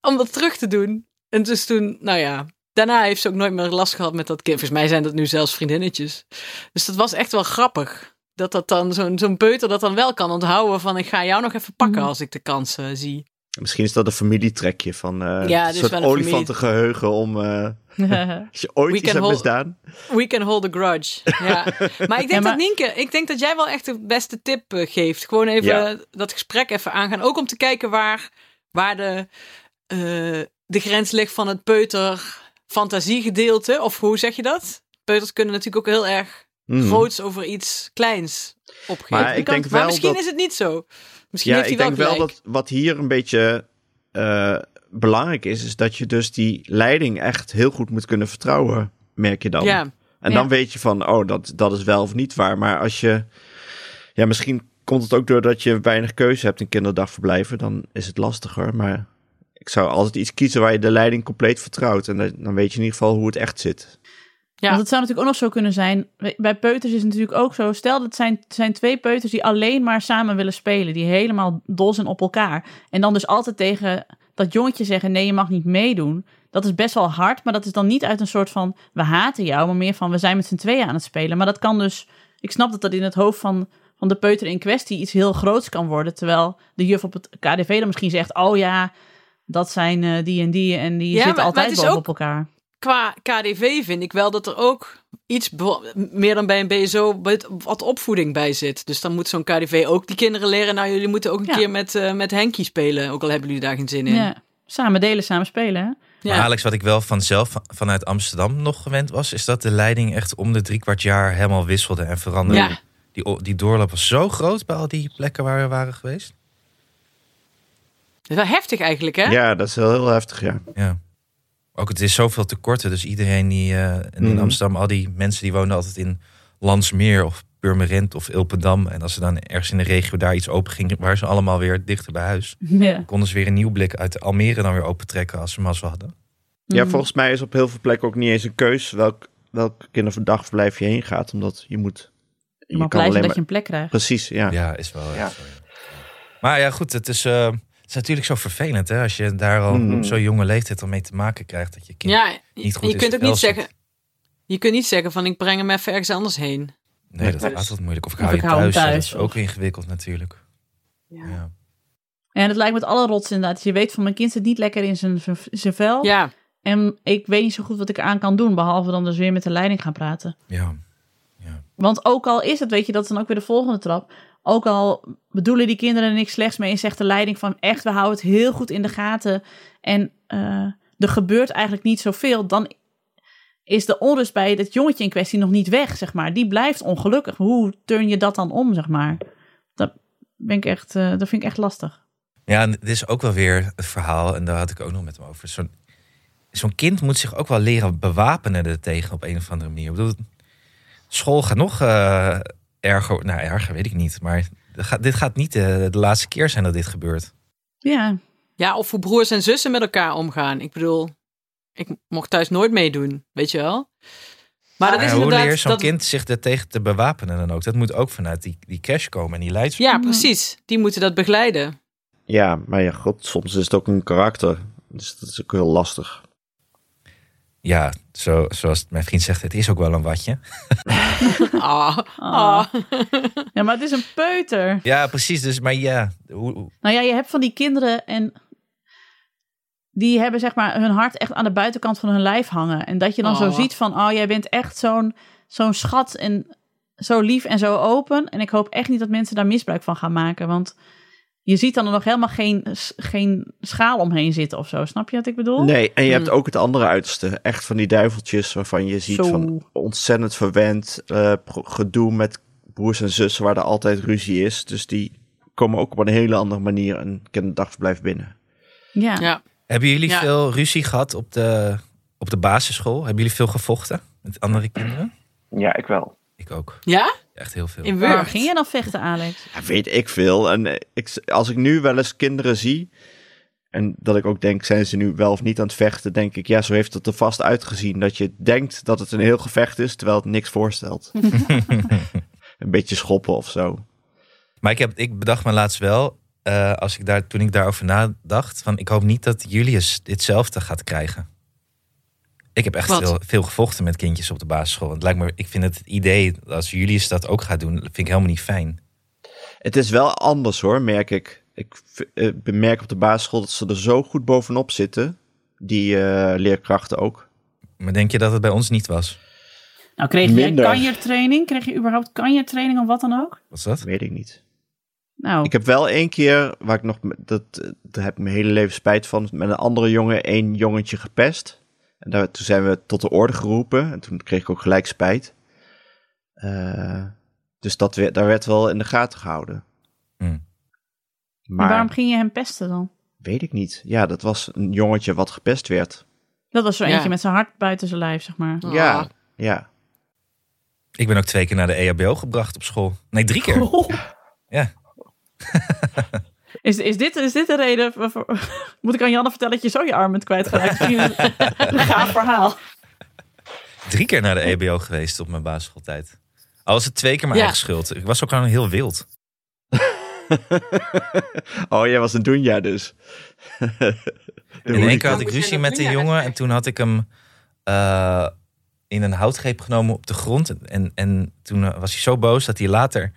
Speaker 4: om dat terug te doen. En dus toen, nou ja, daarna heeft ze ook nooit meer last gehad met dat kind. Volgens mij zijn dat nu zelfs vriendinnetjes. Dus dat was echt wel grappig. Dat dat dan zo'n zo'n peuter dat dan wel kan onthouden van ik ga jou nog even pakken
Speaker 3: Mhm.
Speaker 4: als ik de kans zie.
Speaker 1: Misschien is dat een familietrekje van eh
Speaker 4: Ja,
Speaker 1: een soort olifantengeheugen om... eh, als je ooit
Speaker 4: We
Speaker 1: iets hebt
Speaker 4: hold-
Speaker 1: misdaan.
Speaker 4: We can hold a grudge. Ja. Maar ik denk
Speaker 3: Ja, maar-
Speaker 4: dat Nienke, ik denk dat jij wel echt de beste tip eh, geeft. Gewoon even
Speaker 1: Ja.
Speaker 4: dat gesprek even aangaan. Ook om te kijken waar, waar de, eh, de grens ligt van het peuter fantasiegedeelte. Of hoe zeg je dat? Peuters kunnen natuurlijk ook heel erg
Speaker 1: Mhm.
Speaker 4: groots over iets kleins opgeven.
Speaker 1: Maar ik denk wel
Speaker 4: misschien
Speaker 1: dat-
Speaker 4: is het niet zo. Misschien
Speaker 1: Ja,
Speaker 4: heeft
Speaker 1: ik
Speaker 4: hij
Speaker 1: denk
Speaker 4: wel
Speaker 1: wel
Speaker 4: gelijk.
Speaker 1: dat wat hier een beetje eh, belangrijk is, is dat je dus die leiding echt heel goed moet kunnen vertrouwen, merk je dan.
Speaker 4: Ja,
Speaker 1: En
Speaker 3: Ja.
Speaker 1: dan weet je van, oh, dat, dat is wel of niet waar. Maar als je, ja, misschien komt het ook doordat je weinig keuze hebt in kinderdagverblijven, dan is het lastiger. Maar ik zou altijd iets kiezen waar je de leiding compleet vertrouwt. En dan weet je in ieder geval hoe het echt zit.
Speaker 4: Ja.
Speaker 3: Want het zou natuurlijk ook nog zo kunnen zijn. Bij peuters is het natuurlijk ook zo. Stel dat het zijn, zijn twee peuters die alleen maar samen willen spelen. Die helemaal dol zijn op elkaar. En dan dus altijd tegen dat jongetje zeggen: nee, je mag niet meedoen. Dat is best wel hard. Maar dat is dan niet uit een soort van: we haten jou. Maar meer van: we zijn met z'n tweeën aan het spelen. Maar dat kan dus. Ik snap dat dat in het hoofd van, van de peuter in kwestie iets heel groots kan worden. Terwijl de juf op het KDV dan misschien zegt: oh ja. Dat zijn eh, die en die en die
Speaker 4: Ja,
Speaker 3: zitten
Speaker 4: maar- maar
Speaker 3: altijd
Speaker 4: is
Speaker 3: boven
Speaker 4: ook-
Speaker 3: op elkaar.
Speaker 4: Qua KDV vind ik wel dat er ook iets meer dan bij een BSO wat- opvoeding bij zit. Dus dan moet zo'n KDV ook die kinderen leren. Nou, jullie moeten ook een
Speaker 3: Ja.
Speaker 4: keer met, eh met Henkie spelen. Ook al hebben jullie daar geen zin in.
Speaker 3: Ja, samen delen, samen spelen. Hè?
Speaker 4: Ja.
Speaker 2: Maar Alex, wat ik wel vanzelf van- vanuit Amsterdam nog gewend was, is dat de leiding echt om de drie kwart jaar helemaal wisselde en veranderde.
Speaker 4: Ja.
Speaker 2: Die, die doorloop was zo groot bij al die plekken waar we waren geweest.
Speaker 4: Dat is wel heftig eigenlijk, hè?
Speaker 1: Ja, dat is wel heel heftig, ja.
Speaker 2: Ja. Ook het is zoveel tekorten. Dus iedereen die eh, in
Speaker 1: Mhm.
Speaker 2: Amsterdam, al die mensen die woonden altijd in Landsmeer of Purmerend of Ilpendam. En als ze dan ergens in de regio daar iets open ging, waren ze allemaal weer dichter bij huis.
Speaker 3: Ja.
Speaker 2: Konden ze weer een nieuw blik uit Almere dan weer opentrekken als ze mazzel hadden.
Speaker 1: Ja,
Speaker 3: Mhm.
Speaker 1: volgens mij is op heel veel plekken ook niet eens een keus welk, welk kinderdagverblijf je heen gaat. Omdat je moet...
Speaker 3: Je mag blij zijn dat je een plek krijgt.
Speaker 1: Precies, ja.
Speaker 2: Ja, is wel.
Speaker 1: Ja.
Speaker 2: echt. Maar ja, goed, het is, eh, is natuurlijk zo vervelend hè, als je daar al op zo'n jonge leeftijd al mee te maken krijgt. Dat je kind
Speaker 4: Ja,
Speaker 2: niet goed
Speaker 4: je
Speaker 2: in
Speaker 4: kunt ook niet
Speaker 2: zit.
Speaker 4: zeggen... Je kunt niet zeggen van ik breng hem even ergens anders heen.
Speaker 2: Nee, dat
Speaker 1: Nee.
Speaker 2: gaat altijd moeilijk. Of ik
Speaker 3: Of
Speaker 2: hou
Speaker 3: ik
Speaker 2: je
Speaker 3: hou
Speaker 2: thuis. Dat is ook ingewikkeld natuurlijk.
Speaker 4: Ja.
Speaker 2: Ja.
Speaker 3: En het lijkt met alle rots inderdaad. Je weet van mijn kind zit niet lekker in zijn, zijn- zijn vel.
Speaker 4: Ja,
Speaker 3: En ik weet niet zo goed wat ik aan kan doen. Behalve dan dus weer met de leiding gaan praten.
Speaker 2: Ja. Ja.
Speaker 3: Want ook al is het, weet je, dat is dan ook weer de volgende trap. Ook al bedoelen die kinderen er niks slechts mee zegt de leiding van echt, we houden het heel goed in de gaten. En eh, er gebeurt eigenlijk niet zoveel. Dan is de onrust bij dat jongetje in kwestie nog niet weg, zeg maar. Die blijft ongelukkig. Hoe turn je dat dan om, zeg maar? Dat, ben ik echt, eh, dat vind ik echt lastig.
Speaker 2: Ja, en dit is ook wel weer het verhaal, en daar had ik ook nog met hem over. Zo'n zo'n kind moet zich ook wel leren bewapenen er tegen op een of andere manier. Ik school gaat nog eh, erger, nou erger weet ik niet, maar dit gaat, dit gaat niet de, de laatste keer zijn dat dit gebeurt.
Speaker 3: Ja,
Speaker 4: Ja, of hoe broers en zussen met elkaar omgaan. Ik bedoel, ik mocht thuis nooit meedoen, weet je wel. Maar dat is
Speaker 2: hoe
Speaker 4: inderdaad...
Speaker 2: leer je zo'n
Speaker 4: dat-
Speaker 2: kind zich er tegen te bewapenen dan ook? Dat moet ook vanuit die, die cash komen en die leids.
Speaker 4: Ja, precies. Die moeten dat begeleiden.
Speaker 1: Ja, maar ja, god, soms is het ook een karakter. Dus dat is ook heel lastig.
Speaker 2: Ja, zo, zoals mijn vriend zegt, het is ook wel een watje.
Speaker 4: Ah,
Speaker 3: Ah.
Speaker 4: ah.
Speaker 3: ja maar het is een peuter.
Speaker 2: Ja, precies. Dus, maar ja, hoe, hoe-
Speaker 3: Nou ja, je hebt van die kinderen en die hebben zeg maar hun hart echt aan de buitenkant van hun lijf hangen. En dat je dan zo
Speaker 4: Oh.
Speaker 3: ziet van, oh jij bent echt zo'n zo'n schat en zo lief en zo open. En ik hoop echt niet dat mensen daar misbruik van gaan maken. Want je ziet dan er nog helemaal geen, geen schaal omheen zitten of zo. Snap je wat ik bedoel?
Speaker 1: Nee, en je hebt
Speaker 4: Hmm.
Speaker 1: ook het andere uiterste. Echt van die duiveltjes waarvan je ziet
Speaker 3: Zo.
Speaker 1: van ontzettend verwend eh, gedoe met broers en zussen waar er altijd ruzie is. Dus die komen ook op een hele andere manier een kinderdagverblijf binnen.
Speaker 3: Ja.
Speaker 4: Ja.
Speaker 2: hebben jullie
Speaker 4: Ja.
Speaker 2: veel ruzie gehad op de, op de basisschool? Hebben jullie veel gevochten met andere kinderen?
Speaker 5: Ja, ik wel.
Speaker 2: Ik ook.
Speaker 4: Ja?
Speaker 2: Echt heel veel.
Speaker 4: In
Speaker 3: Waar ging je dan vechten, Alex?
Speaker 1: Ja, weet ik veel. En eh, ik, als ik nu wel eens kinderen zie en dat ik ook denk, zijn ze nu wel of niet aan het vechten, denk ik, ja, zo heeft het er vast uitgezien. Dat je denkt dat het een heel gevecht is, terwijl het niks voorstelt. een beetje schoppen of zo.
Speaker 2: Maar ik, heb, ik bedacht me laatst wel, eh, als ik daar, toen ik daarover nadacht, van ik hoop niet dat Julius ditzelfde gaat krijgen. Ik heb echt
Speaker 4: Wat?
Speaker 2: veel, veel gevochten met kindjes op de basisschool. Het lijkt me, ik vind het idee dat als Julius dat ook gaat doen, vind ik helemaal niet fijn.
Speaker 1: Het is wel anders hoor, merk ik. Ik eh, bemerk op de basisschool dat ze er zo goed bovenop zitten. Die eh, leerkrachten ook.
Speaker 2: Maar denk je dat het bij ons niet was?
Speaker 3: Nou, kreeg jij
Speaker 1: Minder.
Speaker 3: kanjertraining? Kreeg je überhaupt kanjertraining of wat dan ook?
Speaker 2: Wat is dat?
Speaker 1: Weet ik niet.
Speaker 3: Nou,
Speaker 1: Ik heb wel één keer, waar ik nog, dat, eh, daar heb ik mijn hele leven spijt van, met een andere jongen één jongetje gepest. En daar, toen zijn we tot de orde geroepen en toen kreeg ik ook gelijk spijt. Eh, dus dat werd, daar werd wel in de gaten gehouden.
Speaker 2: Hmm.
Speaker 1: Maar
Speaker 3: waarom ging je hem pesten dan?
Speaker 1: weet ik niet. Ja, dat was een jongetje wat gepest werd.
Speaker 3: Dat was zo
Speaker 4: Ja.
Speaker 3: eentje met zijn hart buiten zijn lijf, zeg maar.
Speaker 4: Ah.
Speaker 1: Ja, ja.
Speaker 2: Ik ben ook twee keer naar de EHBO gebracht op school. Nee, drie keer. Ja.
Speaker 3: Is, is, dit, is dit de reden? waarvoor- Moet ik aan Janne vertellen dat je zo je arm bent kwijtgeraakt? Een gaaf verhaal.
Speaker 2: Drie keer naar de EHBO geweest op mijn basisschooltijd. Al was het twee keer mijn
Speaker 4: Ja.
Speaker 2: eigen schuld. Ik was ook gewoon heel wild.
Speaker 1: oh, jij was een Doenja dus.
Speaker 2: In één keer had ik ruzie met een jongen en toen had ik hem eh, in een houtgreep genomen op de grond. En, en toen eh, was hij zo boos dat hij later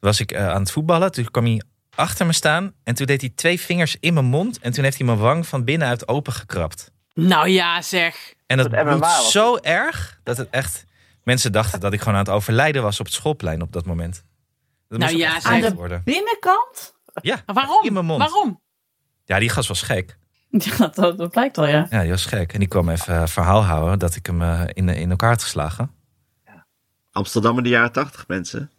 Speaker 2: was ik eh, aan het voetballen. Toen kwam hij achter me staan en toen deed hij twee vingers in mijn mond. En toen heeft hij mijn wang van binnenuit opengekrapt.
Speaker 4: Nou ja, zeg.
Speaker 2: En dat
Speaker 5: was
Speaker 2: zo erg dat het echt... Mensen dachten dat ik gewoon aan het overlijden was op het schoolplein op dat moment. Dat
Speaker 4: Nou
Speaker 2: moest
Speaker 4: ja,
Speaker 3: Aan de-
Speaker 2: worden.
Speaker 3: Binnenkant?
Speaker 2: Ja,
Speaker 4: waarom?
Speaker 2: in mijn mond.
Speaker 4: Waarom?
Speaker 2: Ja, die gast was gek.
Speaker 3: Ja, dat, dat blijkt al, ja.
Speaker 2: Ja, die was gek. En die kwam even eh, verhaal houden dat ik hem eh, in, in elkaar had geslagen.
Speaker 1: Amsterdam in de jaren tachtig, mensen.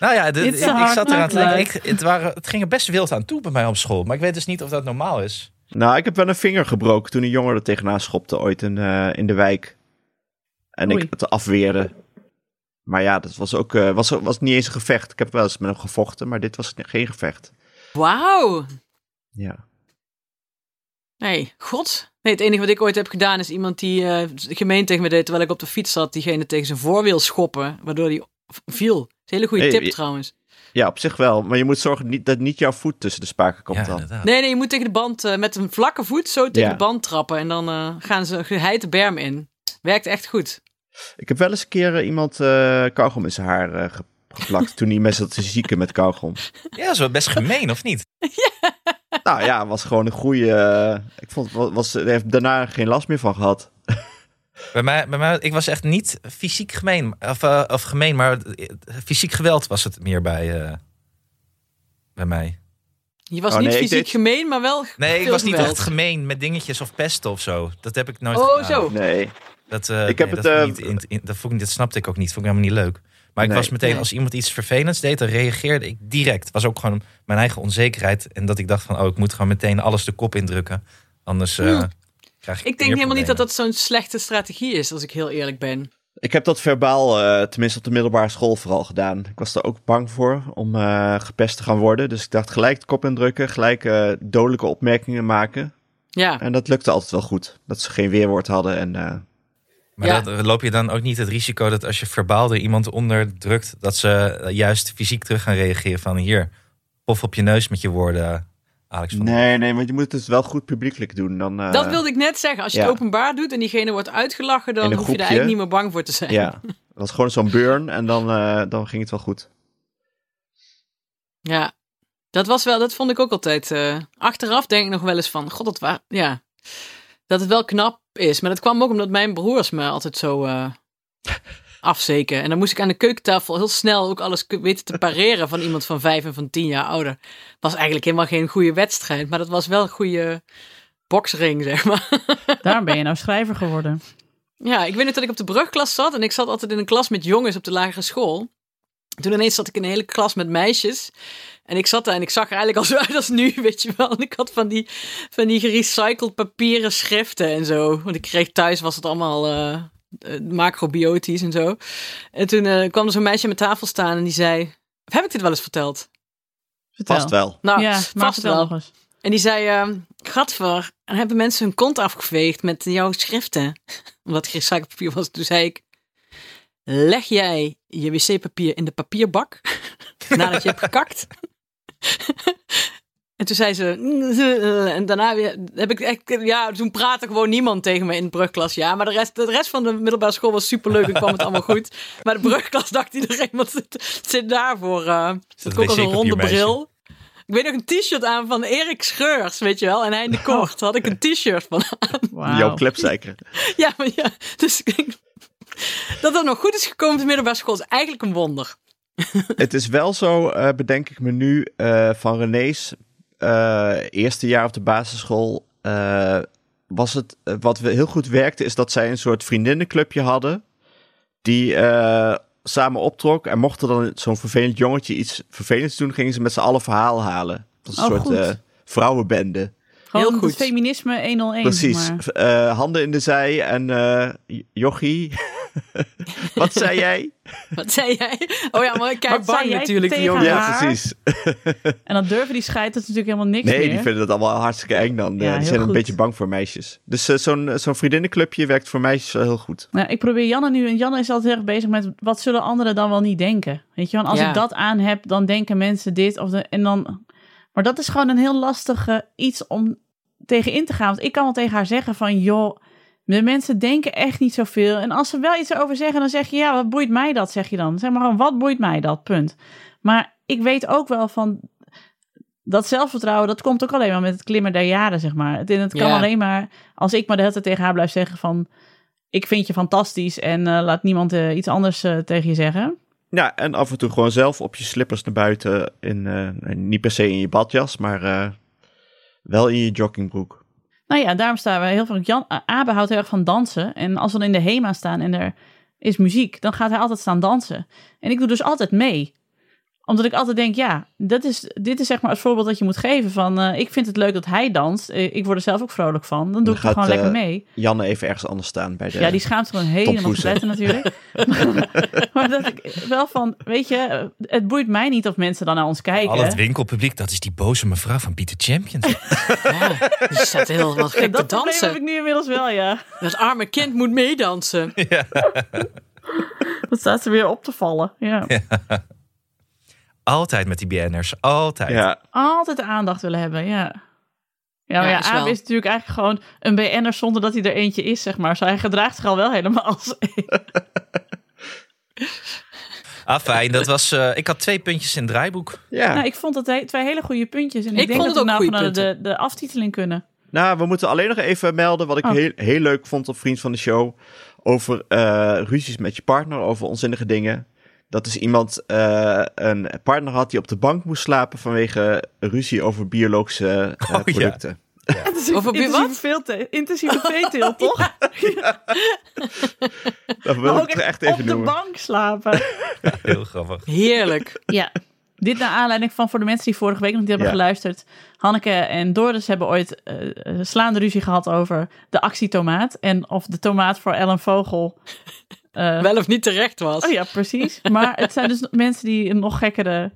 Speaker 2: Nou ja, de- ik, zat eraan te denken. Ik, het, waren, het ging er best wild aan toe bij mij op school. Maar ik weet dus niet of dat normaal is.
Speaker 1: Nou, ik heb wel een vinger gebroken toen een jongen er tegenaan schopte ooit in, eh, in de wijk. En
Speaker 3: Oei.
Speaker 1: ik het afweerde. Maar ja, dat was ook eh, was, was niet eens een gevecht. Ik heb wel eens met hem gevochten, maar dit was geen gevecht.
Speaker 4: Wauw.
Speaker 1: Ja.
Speaker 4: Nee, god. Nee, het enige wat ik ooit heb gedaan is iemand die eh gemeen tegen me deed terwijl ik op de fiets zat, diegene tegen zijn voorwiel schoppen, waardoor hij viel. Dat is een hele goede tip trouwens.
Speaker 1: ja, op zich wel. Maar je moet zorgen niet, dat niet jouw voet tussen de spaken komt
Speaker 2: ja,
Speaker 1: dan.
Speaker 2: inderdaad.
Speaker 4: Nee, nee, je moet tegen de band eh, met een vlakke voet zo tegen
Speaker 1: Ja.
Speaker 4: de band trappen en dan eh, gaan ze geheid de berm in. Werkt echt goed.
Speaker 1: Ik heb wel eens een keer eh, iemand eh kauwgom in zijn haar eh, ge- geplakt toen hij mensen zat te zieken met kauwgom.
Speaker 2: Ja, dat is wel best gemeen, of niet?
Speaker 1: nou ja, was gewoon een goede... ik vond, was, was, hij heeft daarna geen last meer van gehad.
Speaker 2: Bij mij, bij mij, ik was echt niet fysiek gemeen. Of, eh, of gemeen, maar fysiek geweld was het meer bij, eh, bij mij.
Speaker 4: Je was
Speaker 1: Oh,
Speaker 4: niet
Speaker 1: nee,
Speaker 4: fysiek
Speaker 1: deed-
Speaker 4: gemeen, maar wel
Speaker 2: Nee, ik
Speaker 4: veel
Speaker 2: was niet
Speaker 4: geweld.
Speaker 2: echt gemeen met dingetjes of pesten of zo. Dat heb ik nooit
Speaker 4: Oh,
Speaker 2: gedaan.
Speaker 4: zo.
Speaker 1: Nee.
Speaker 2: Dat, eh,
Speaker 1: Ik heb
Speaker 2: nee,
Speaker 1: het,
Speaker 2: dat, niet in- in- dat, vond ik, dat snapte ik ook niet. Vond ik helemaal niet leuk. Maar ik
Speaker 1: Nee.
Speaker 2: was meteen,
Speaker 4: Nee.
Speaker 2: als iemand iets vervelends deed, dan reageerde ik direct. Het was ook gewoon mijn eigen onzekerheid. En dat ik dacht van, oh, ik moet gewoon meteen alles de kop indrukken. Anders eh,
Speaker 4: Hmm.
Speaker 2: Krijg ik
Speaker 4: Ik denk helemaal niet dat dat zo'n slechte strategie is, als ik heel eerlijk ben.
Speaker 1: Ik heb dat verbaal, eh, tenminste op de middelbare school vooral gedaan. Ik was er ook bang voor om eh, gepest te gaan worden. Dus ik dacht gelijk de kop indrukken, gelijk eh, dodelijke opmerkingen maken.
Speaker 4: Ja,
Speaker 1: En dat lukte altijd wel goed. Dat ze geen weerwoord hadden en... eh,
Speaker 2: Maar
Speaker 4: Ja.
Speaker 2: dat, loop je dan ook niet het risico dat als je verbaal door iemand onderdrukt, dat ze juist fysiek terug gaan reageren van hier, pof op je neus met je woorden, Alex van
Speaker 1: Nee, nee, want je moet het wel goed publiekelijk doen. Dan, eh,
Speaker 4: dat wilde ik net zeggen. Als je
Speaker 1: ja.
Speaker 4: het openbaar doet en diegene wordt uitgelachen, dan hoef je er
Speaker 1: groepje.
Speaker 4: eigenlijk niet meer bang voor te zijn.
Speaker 1: Ja, dat was gewoon zo'n burn en dan, eh, dan ging het wel goed.
Speaker 4: Ja, dat was wel, dat vond ik ook altijd. eh, achteraf denk ik nog wel eens van, god, dat waar, ja, dat het wel knap is. Maar dat kwam ook omdat mijn broers me altijd zo eh, afzeken. En dan moest ik aan de keukentafel heel snel ook alles weten te pareren van iemand van vijf en van tien jaar ouder. Was eigenlijk helemaal geen goede wedstrijd, maar dat was wel een goede boksring, zeg maar.
Speaker 3: Daarom ben je nou schrijver geworden.
Speaker 4: Ja, ik weet nog dat ik op de brugklas zat en ik zat altijd in een klas met jongens op de lagere school. Toen ineens zat ik in een hele klas met meisjes. En ik zat daar en ik zag er eigenlijk al zo uit als nu, weet je wel. En ik had van die, van die gerecycled papieren schriften en zo. Want ik kreeg thuis, was het allemaal eh, macrobiotisch en zo. En toen eh, kwam er zo'n meisje aan mijn tafel staan en die zei... Heb ik dit wel eens verteld?
Speaker 3: Vertel.
Speaker 1: Vast wel.
Speaker 4: Nou,
Speaker 3: ja,
Speaker 4: vast wel. En die zei, ehm Gadver, en hebben mensen hun kont afgeveegd met jouw schriften? Omdat het gerecycled papier was. Toen zei ik, leg jij je wc-papier in de papierbak nadat je hebt gekakt? En toen zei ze, "Mm, eh," en daarna weer, heb ik echt, ja, toen praatte gewoon niemand tegen me in de brugklas. Ja, maar de rest, de rest van de middelbare school was superleuk en kwam het allemaal goed. Maar de brugklas dacht iedereen, wat zit, zit daarvoor? Uh, ik ook al zo'n ronde bril. Ik weet nog een t-shirt aan van Erik Scheurs, weet je wel. En hij in de kort had ik een t-shirt van aan.
Speaker 1: Jouw klepzeiker.
Speaker 4: Ja, maar ja. Dus ik dat dat nog goed is gekomen op de middelbare school is eigenlijk een wonder.
Speaker 1: het is wel zo, eh, bedenk ik me nu, eh, van René's eh, eerste jaar op de basisschool. eh, was het, eh, wat we heel goed werkte, is dat zij een soort vriendinnenclubje hadden. Die eh, samen optrok. En mocht er dan zo'n vervelend jongetje iets vervelends doen, gingen ze met z'n allen verhaal halen. Dat is een
Speaker 3: Oh,
Speaker 1: soort eh, vrouwenbende.
Speaker 4: Heel goed.
Speaker 3: het feminisme 101.
Speaker 1: Precies.
Speaker 3: Maar.
Speaker 1: Eh, handen in de zij en eh, jochie. Wat zei jij?
Speaker 4: Wat zei jij? Oh ja, maar ik kijk bang natuurlijk, die
Speaker 3: tegen
Speaker 4: jongen.
Speaker 3: haar?
Speaker 1: Ja, precies.
Speaker 3: En dan durven die scheiters natuurlijk helemaal niks
Speaker 1: Nee,
Speaker 3: meer.
Speaker 1: die vinden dat allemaal hartstikke eng dan.
Speaker 3: Ja,
Speaker 1: Eh, die zijn een beetje bang voor meisjes. Dus eh, zo'n zo'n vriendinnenclubje werkt voor meisjes wel heel goed.
Speaker 3: Nou, ik probeer Janne nu. En Janne is altijd heel erg bezig met wat zullen anderen dan wel niet denken. Weet je, want als
Speaker 4: Ja.
Speaker 3: ik dat aan heb, dan denken mensen dit of de, en dan. Maar dat is gewoon een heel lastig eh, iets om tegen in te gaan. Want ik kan wel tegen haar zeggen van, joh, de mensen denken echt niet zoveel. En als ze wel iets erover zeggen, dan zeg je, ja, wat boeit mij dat, zeg je dan. Zeg maar gewoon, wat boeit mij dat, punt. Maar ik weet ook wel van, dat zelfvertrouwen, dat komt ook alleen maar met het klimmen der jaren, zeg maar. Het, kan
Speaker 4: Ja.
Speaker 3: alleen maar, als ik maar de hele tijd tegen haar blijf zeggen van, ik vind je fantastisch en eh, laat niemand eh, iets anders eh, tegen je zeggen.
Speaker 1: Ja, en af en toe gewoon zelf op je slippers naar buiten. In, niet per se in je badjas, maar wel in je joggingbroek.
Speaker 3: Nou ja, daarom staan we heel veel. Jan, eh, Abe houdt heel erg van dansen. En als we in de HEMA staan en er is muziek, dan gaat hij altijd staan dansen. En ik doe dus altijd mee. Omdat ik altijd denk, ja, dat is, dit is zeg maar het voorbeeld dat je moet geven van... eh, ik vind het leuk dat hij danst. Eh, ik word er zelf ook vrolijk van. Dan doe
Speaker 1: Dan
Speaker 3: ik er gewoon lekker
Speaker 1: eh,
Speaker 3: mee.
Speaker 1: Janne even ergens anders staan bij de...
Speaker 3: Ja, die schaamt zich gewoon helemaal te natuurlijk. maar dat ik wel van, weet je, het boeit mij niet of mensen dan naar ons kijken.
Speaker 2: Al het winkelpubliek, dat is die boze mevrouw van Pieter Champions.
Speaker 4: Ja, die staat heel wat
Speaker 3: Ja,
Speaker 4: gek te
Speaker 3: dat probleem heb ik
Speaker 4: dansen.
Speaker 3: nu inmiddels wel, ja.
Speaker 4: Dat arme kind moet meedansen.
Speaker 3: Dat staat ze weer op te vallen, ja.
Speaker 2: Altijd met die BN'ers, altijd.
Speaker 1: Ja,
Speaker 3: altijd aandacht willen hebben, ja. Ja, maar
Speaker 4: Ja,
Speaker 3: ja,
Speaker 4: is
Speaker 3: Abe
Speaker 4: wel.
Speaker 3: is natuurlijk eigenlijk gewoon een BN'er zonder dat hij er eentje is, zeg maar. Zo hij gedraagt zich al wel helemaal als
Speaker 2: Ah, fijn. Dat was, eh, ik had twee puntjes in het draaiboek.
Speaker 1: ja.
Speaker 3: Nou, ik vond dat he- twee hele goede puntjes. En ik,
Speaker 4: Ik
Speaker 3: denk
Speaker 4: vond
Speaker 3: dat we
Speaker 4: het
Speaker 3: nou
Speaker 4: ook
Speaker 3: van de,
Speaker 4: goede
Speaker 3: de, de aftiteling kunnen.
Speaker 1: Nou, we moeten alleen nog even melden wat ik
Speaker 3: Oh.
Speaker 1: heel, heel leuk vond op Vriend van de Show. over eh, ruzies met je partner, over onzinnige dingen. Dat is iemand eh, een partner had die op de bank moest slapen vanwege ruzie over biologische eh,
Speaker 2: Oh, ja.
Speaker 1: producten.
Speaker 4: Over wie- wat?
Speaker 3: veel intensieve veeteelt, toch?
Speaker 1: Dat wil ik echt even noemen.
Speaker 3: bank slapen.
Speaker 2: Heel grappig.
Speaker 4: Heerlijk.
Speaker 3: Ja. Dit naar aanleiding van voor de mensen die vorige week nog niet hebben
Speaker 1: Ja.
Speaker 3: geluisterd. Hanneke en Doris hebben ooit eh, eh, slaande ruzie gehad over de actietomaat. En of de tomaat voor Ellen Vogel. eh,
Speaker 4: Wel of niet terecht was.
Speaker 3: oh ja, precies. Maar het zijn dus mensen die een nog gekkere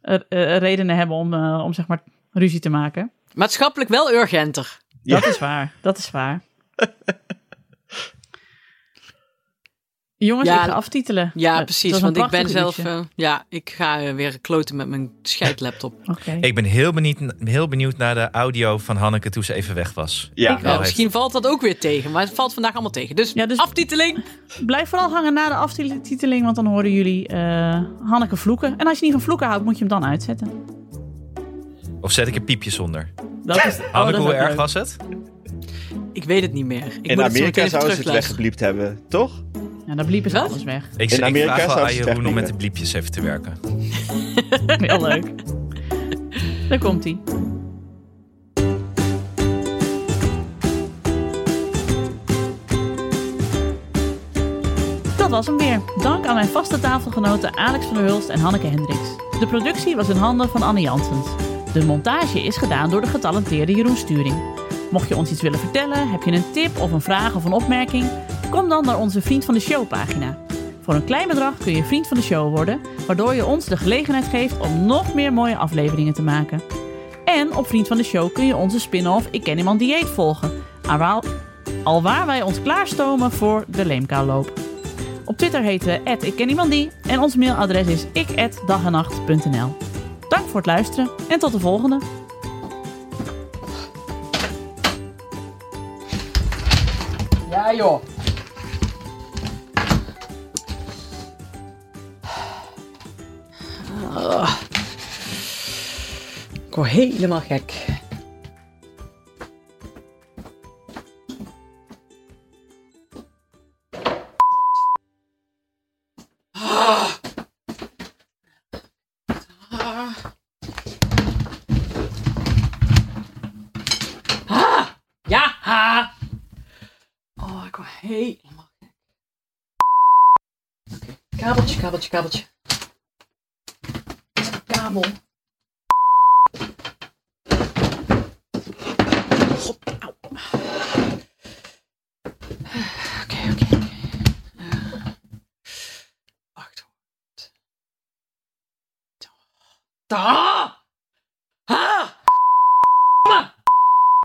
Speaker 3: eh, redenen hebben om, om zeg maar ruzie te maken.
Speaker 4: Maatschappelijk wel urgenter.
Speaker 1: Ja.
Speaker 3: Dat is waar. Dat is waar. Jongens,
Speaker 4: Ja,
Speaker 3: ik ga aftitelen.
Speaker 4: Ja, precies.
Speaker 3: een
Speaker 4: Want ik ben zelf... eh, ja, ik ga eh, weer kloten met mijn scheidlaptop.
Speaker 3: Oké.
Speaker 2: Ik ben heel benieuwd, heel benieuwd naar de audio van Hanneke toen ze even weg was.
Speaker 1: Ja,
Speaker 2: Nou,
Speaker 4: misschien valt dat ook weer tegen. Maar het valt vandaag allemaal tegen. Dus,
Speaker 3: Ja, dus-
Speaker 4: aftiteling.
Speaker 3: Blijf vooral hangen na de aftiteling, want dan horen jullie eh, Hanneke vloeken. En als je niet van vloeken houdt, moet je hem dan uitzetten.
Speaker 2: Of zet ik er piepjes onder?
Speaker 3: Dat is, oh,
Speaker 2: Hanneke,
Speaker 3: dat
Speaker 2: hoe erg
Speaker 3: leuk.
Speaker 2: was het?
Speaker 4: Ik weet het niet meer. Ik
Speaker 1: In
Speaker 4: moet het zo meteen
Speaker 1: Amerika zouden ze het weggebliept hebben, toch?
Speaker 3: Ja, dan bliepen ze
Speaker 4: Wat?
Speaker 3: alles weg.
Speaker 2: Ik,
Speaker 1: In
Speaker 2: ik
Speaker 1: Amerika
Speaker 2: vraag wel
Speaker 1: zou
Speaker 2: aan Jeroen om met de bliepjes even te werken.
Speaker 3: Heel leuk. Daar komt hij. Dat was hem weer. Dank aan mijn vaste tafelgenoten Alex van der Hulst en Hanneke Hendricks. De productie was in handen van Anne Janssens. De montage is gedaan door de getalenteerde Jeroen Sturing. Mocht je ons iets willen vertellen, heb je een tip of een vraag of een opmerking? Kom dan naar onze Vriend van de Show pagina. Voor een klein bedrag kun je vriend van de show worden, waardoor je ons de gelegenheid geeft om nog meer mooie afleveringen te maken. En op Vriend van de Show kun je onze spin-off Ik Ken Iemand Dieet volgen, alwaar, wij ons klaarstomen voor de Leemkaalloop. Op Twitter heten we Ik Ken en ons mailadres is ik@dagenacht.nl. Dank voor het luisteren en tot de volgende.
Speaker 4: Ja, joh. Word helemaal gek. Ah. Ah. Ah. Ja, ha. Oh, ik word helemaal gek. Oké, kabeltje, kabeltje, kabeltje. Kabel. God, au. Oké, oké, oké. Eh, Wacht. Ah!